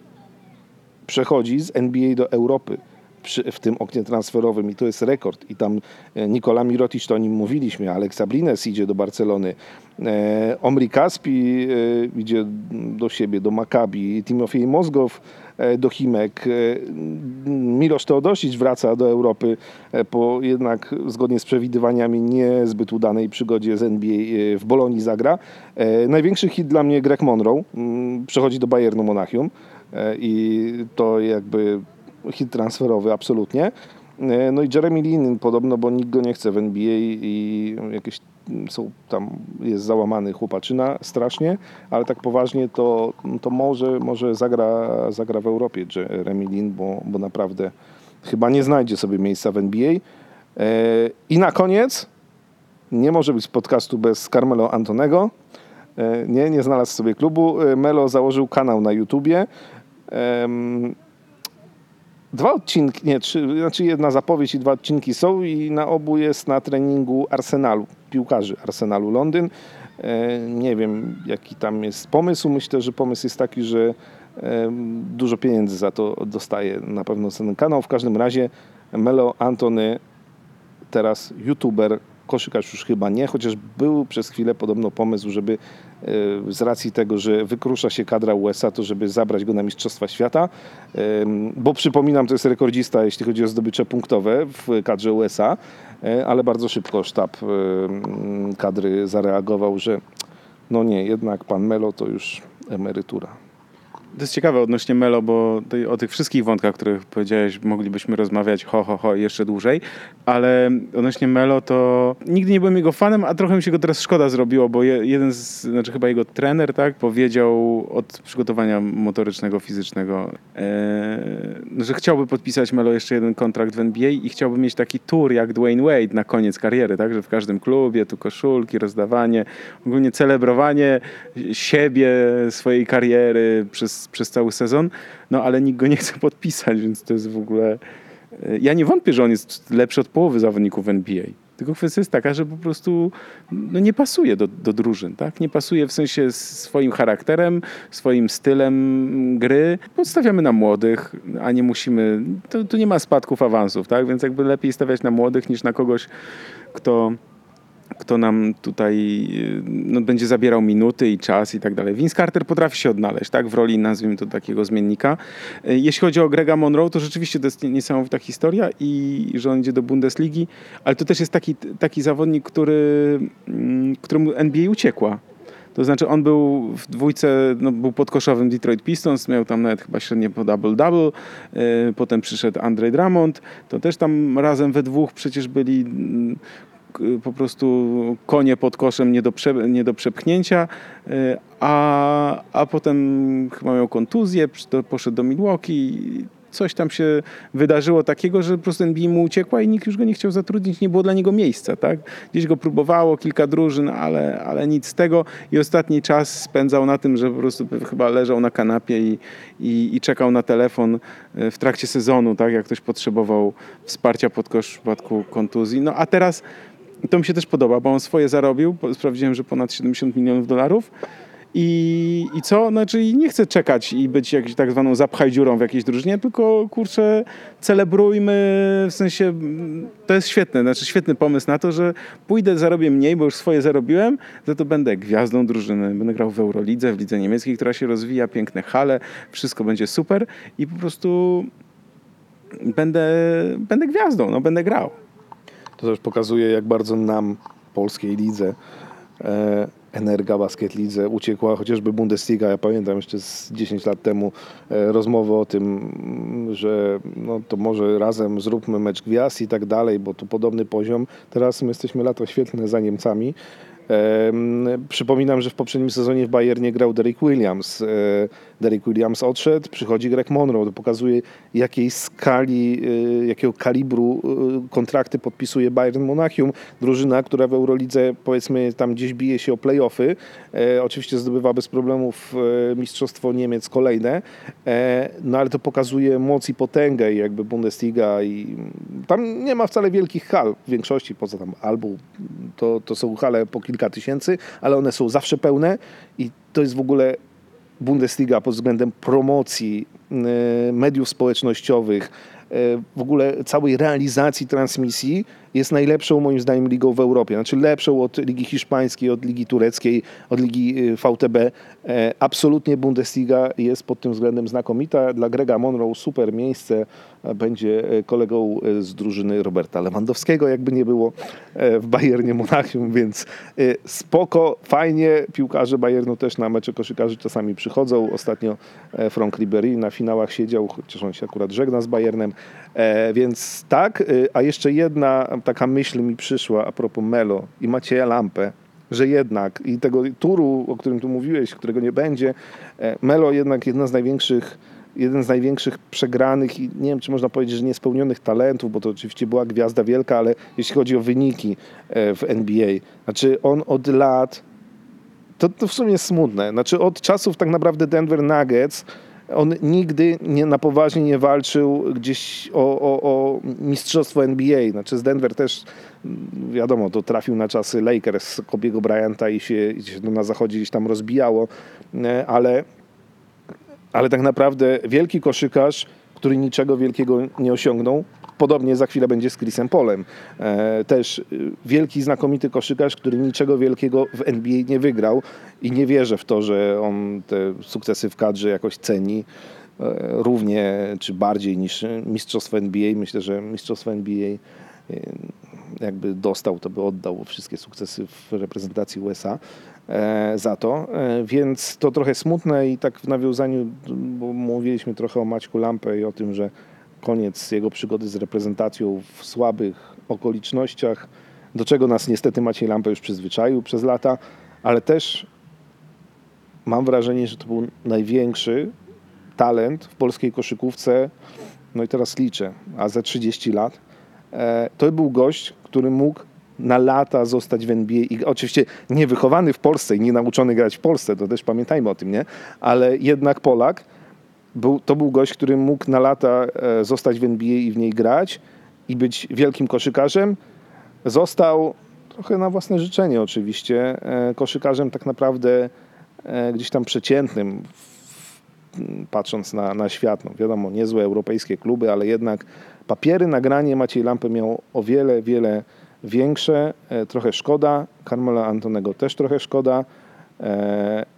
przechodzi z NBA do Europy przy, w tym oknie transferowym i to jest rekord. I tam e, Nikola Mirotic, to o nim mówiliśmy, Alex Sabrines idzie do Barcelony, e, Omri Kaspi e, idzie do siebie, do Maccabi, Timofiej Mozgow e, do Chimek, e, Milosz Teodosic wraca do Europy e, po jednak zgodnie z przewidywaniami niezbyt udanej przygodzie z NBA w Bolonii zagra. Największy hit dla mnie Greg Monroe, przechodzi do Bayernu Monachium i to jakby hit transferowy absolutnie. E, No i Jeremy Lin podobno, bo nikt go nie chce w NBA i jakieś są tam, jest załamany chłopaczyna strasznie, ale tak poważnie to, to może, może zagra, zagra w Europie Jeremy Lin, bo, bo naprawdę chyba nie znajdzie sobie miejsca w NBA. E, I na koniec, nie może być podcastu bez Carmelo Antonego. E, Nie, nie znalazł sobie klubu. Melo założył kanał na YouTubie. Dwa odcinki, nie, trzy, znaczy jedna zapowiedź i dwa odcinki są i na obu jest na treningu Arsenalu, piłkarzy Arsenalu Londyn. E, nie wiem, jaki tam jest pomysł. Myślę, że pomysł jest taki, że e, dużo pieniędzy za to dostaje na pewno ten kanał. W każdym razie Melo Antony, teraz youtuber, koszykarz już chyba nie, chociaż był przez chwilę podobno pomysł, żeby e, z racji tego, że wykrusza się kadra USA, to żeby zabrać go na Mistrzostwa Świata, bo przypominam, to jest rekordzista, jeśli chodzi o zdobycze punktowe w kadrze USA, e, ale bardzo szybko sztab em, kadry zareagował, że no nie, jednak pan Melo to już emerytura. To jest ciekawe odnośnie Melo, bo o tych wszystkich wątkach, o których powiedziałeś, moglibyśmy rozmawiać ho, ho, ho jeszcze dłużej, ale odnośnie Melo to nigdy nie byłem jego fanem, a trochę mi się go teraz szkoda zrobiło, bo je, jeden z, znaczy chyba jego trener, tak, powiedział od przygotowania motorycznego, fizycznego, e, że chciałby podpisać Melo jeszcze jeden kontrakt w NBA i chciałby mieć taki tour jak Dwayne Wade na koniec kariery, tak, że w każdym klubie tu koszulki, rozdawanie, ogólnie celebrowanie siebie, swojej kariery przez, przez cały sezon, no ale nikt go nie chce podpisać, więc to jest w ogóle... e, Ja nie wątpię, że on jest lepszy od połowy zawodników NBA. Tylko kwestia jest taka, że po prostu no, nie pasuje do, do drużyn, tak? Nie pasuje w sensie swoim charakterem, swoim stylem gry. Podstawiamy na młodych, a nie musimy... Tu nie ma spadków awansów, tak? Więc jakby lepiej stawiać na młodych niż na kogoś, kto kto nam tutaj y, no, będzie zabierał minuty i czas i tak dalej. Vince Carter potrafi się odnaleźć, tak, w roli, nazwijmy to takiego zmiennika. Y, Jeśli chodzi o Grega Monroe, to rzeczywiście to jest niesamowita historia i że on idzie do Bundesligi, ale to też jest taki, taki zawodnik, który, mm, któremu NBA uciekła. To znaczy on był w dwójce, no, był podkoszowym Detroit Pistons, miał tam nawet chyba średnie po double-double, y, potem przyszedł Andre Drummond, to też tam razem we dwóch przecież byli mm, po prostu konie pod koszem nie do, prze, nie do przepchnięcia, y, a, a potem chyba miał kontuzję, poszedł do Milwaukee. Coś tam się wydarzyło takiego, że po prostu NBA mu uciekła i nikt już go nie chciał zatrudnić, nie było dla niego miejsca. Tak? Gdzieś go próbowało, kilka drużyn, ale, ale nic z tego. I ostatni czas spędzał na tym, że po prostu chyba leżał na kanapie i, i, i czekał na telefon y, w trakcie sezonu, tak? jak ktoś potrzebował wsparcia pod kosz w przypadku kontuzji. No a teraz to mi się też podoba, bo on swoje zarobił. Sprawdziłem, że ponad 70 milionów dolarów. I, I co? Znaczy nie chcę czekać i być jakąś tak zwaną zapchaj dziurą w jakiejś drużynie, tylko kurczę, celebrujmy, w sensie to jest świetne, znaczy świetny pomysł na to, że pójdę, zarobię mniej, bo już swoje zarobiłem, za to będę gwiazdą drużyny, będę grał w Eurolidze, w lidze niemieckiej, która się rozwija, piękne hale, wszystko będzie super i po prostu będę, będę gwiazdą, no będę grał. To też pokazuje, jak bardzo nam, polskiej lidze, e, Energa Basket Lidze uciekła chociażby Bundesliga. Ja pamiętam jeszcze z 10 lat temu e, rozmowę o tym, że no to może razem zróbmy mecz gwiazd i tak dalej, bo tu podobny poziom. Teraz my jesteśmy lata świetlne za Niemcami. Przypominam, że w poprzednim sezonie w Bayernie grał Derek Williams. E, Derek Williams odszedł, przychodzi Greg Monroe. To pokazuje, jakiej skali, e, jakiego kalibru e, kontrakty podpisuje Bayern Monachium. Drużyna, która w Eurolidze powiedzmy tam gdzieś bije się o playoffy. Oczywiście zdobywa bez problemów Mistrzostwo Niemiec kolejne. No ale to pokazuje moc i potęgę jakby Bundesliga i tam nie ma wcale wielkich hal w większości, poza tam Albu to, to są hale po kilka tysięcy, ale one są zawsze pełne i to jest w ogóle Bundesliga pod względem promocji, e, mediów społecznościowych, e, w ogóle całej realizacji transmisji jest najlepszą moim zdaniem ligą w Europie. Znaczy lepszą od ligi hiszpańskiej, od ligi tureckiej, od ligi e, VTB. E, Absolutnie Bundesliga jest pod tym względem znakomita. Dla Grega Monroe super miejsce. Będzie e, kolegą e, z drużyny Roberta Lewandowskiego, jakby nie było w Bayernie Monachium, więc spoko, fajnie. Piłkarze Bayernu też na mecze koszykarzy czasami przychodzą. Ostatnio Franck Ribéry na finałach siedział, chociaż on się akurat żegna z Bayernem. Więc tak, a jeszcze jedna taka myśl mi przyszła a propos Melo i Macieja Lampę że jednak i tego turu, o którym tu mówiłeś, którego nie będzie, e, Melo jednak jedna z największych jeden z największych przegranych i nie wiem, czy można powiedzieć, że niespełnionych talentów, bo to oczywiście była gwiazda wielka, ale jeśli chodzi o wyniki e, w NBA, znaczy on od lat to, to w sumie smutne. Znaczy od czasów tak naprawdę Denver Nuggets on nigdy nie, na poważnie nie walczył gdzieś o, o, o mistrzostwo NBA. Znaczy z Denver też mm, wiadomo, to trafił na czasy Lakers Kobiego Bryanta i się, i się na zachodzie gdzieś tam rozbijało, e, ale, ale tak naprawdę wielki koszykarz, który niczego wielkiego nie osiągnął, Podobnie za chwilę będzie z Chrisem Polem. E, też y, wielki, znakomity koszykarz, który niczego wielkiego w NBA nie wygrał i nie wierzę w to, że on te sukcesy w kadrze jakoś ceni e, równie czy bardziej niż mistrzostwo NBA. Myślę, że mistrzostwo NBA e, jakby dostał, to by oddał wszystkie sukcesy w reprezentacji USA. e, za to, e, więc to trochę smutne i tak w nawiązaniu, bo mówiliśmy trochę o Maćku Lampę i o tym, że koniec jego przygody z reprezentacją w słabych okolicznościach, do czego nas niestety Maciej Lampę już przyzwyczaił przez lata, ale też mam wrażenie, że to był największy talent w polskiej koszykówce, no i teraz liczę, a za 30 lat. E, To był gość, który mógł na lata zostać w NBA i oczywiście nie wychowany w Polsce i nie nauczony grać w Polsce, to też pamiętajmy o tym, nie? Ale jednak Polak, był, to był gość, który mógł na lata e, zostać w NBA i w niej grać i być wielkim koszykarzem. Został trochę na własne życzenie oczywiście, e, koszykarzem tak naprawdę e, gdzieś tam przeciętnym, patrząc na, na świat. No wiadomo, niezłe europejskie kluby, ale jednak papiery, nagranie Maciej Lampy miał o wiele, wiele większe. Trochę szkoda. Carmela Antonego też trochę szkoda.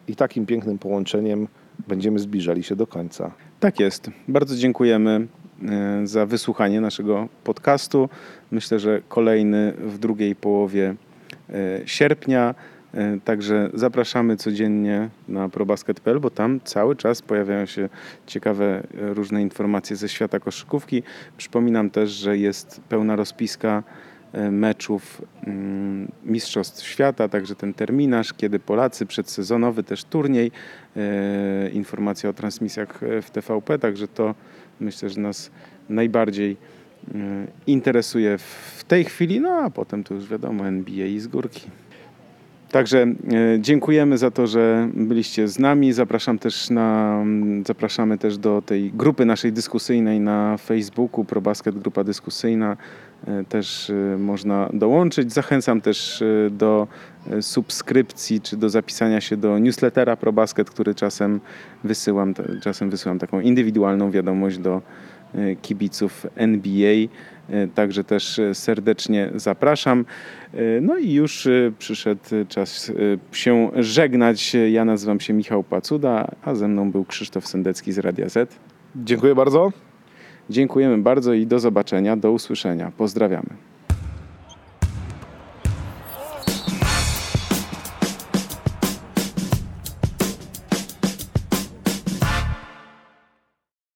I takim pięknym połączeniem będziemy zbliżali się do końca. Tak jest. Bardzo dziękujemy e, za wysłuchanie naszego podcastu. Myślę, że kolejny w drugiej połowie e, sierpnia. E, Także zapraszamy codziennie na probasket.pl, bo tam cały czas pojawiają się ciekawe różne informacje ze świata koszykówki. Przypominam też, że jest pełna rozpiska meczów mm, Mistrzostw Świata, także ten terminarz, kiedy Polacy, przedsezonowy też turniej, e, informacja o transmisjach e, w TVP, także to myślę, że nas najbardziej e, interesuje w tej chwili, no a potem to już wiadomo, NBA i z górki. Także e, dziękujemy za to, że byliście z nami. Zapraszam też na, zapraszamy też do tej grupy naszej dyskusyjnej na Facebooku, ProBasket Grupa Dyskusyjna. E, Też e, można dołączyć. Zachęcam też e, do subskrypcji czy do zapisania się do newslettera ProBasket, który czasem wysyłam, czasem wysyłam taką indywidualną wiadomość do kibiców NBA. Także też serdecznie zapraszam. No i już przyszedł czas się żegnać. Ja nazywam się Michał Pacuda, a ze mną był Krzysztof Sendecki z Radia Z. Dziękuję bardzo. Dziękujemy bardzo i do zobaczenia, do usłyszenia. Pozdrawiamy.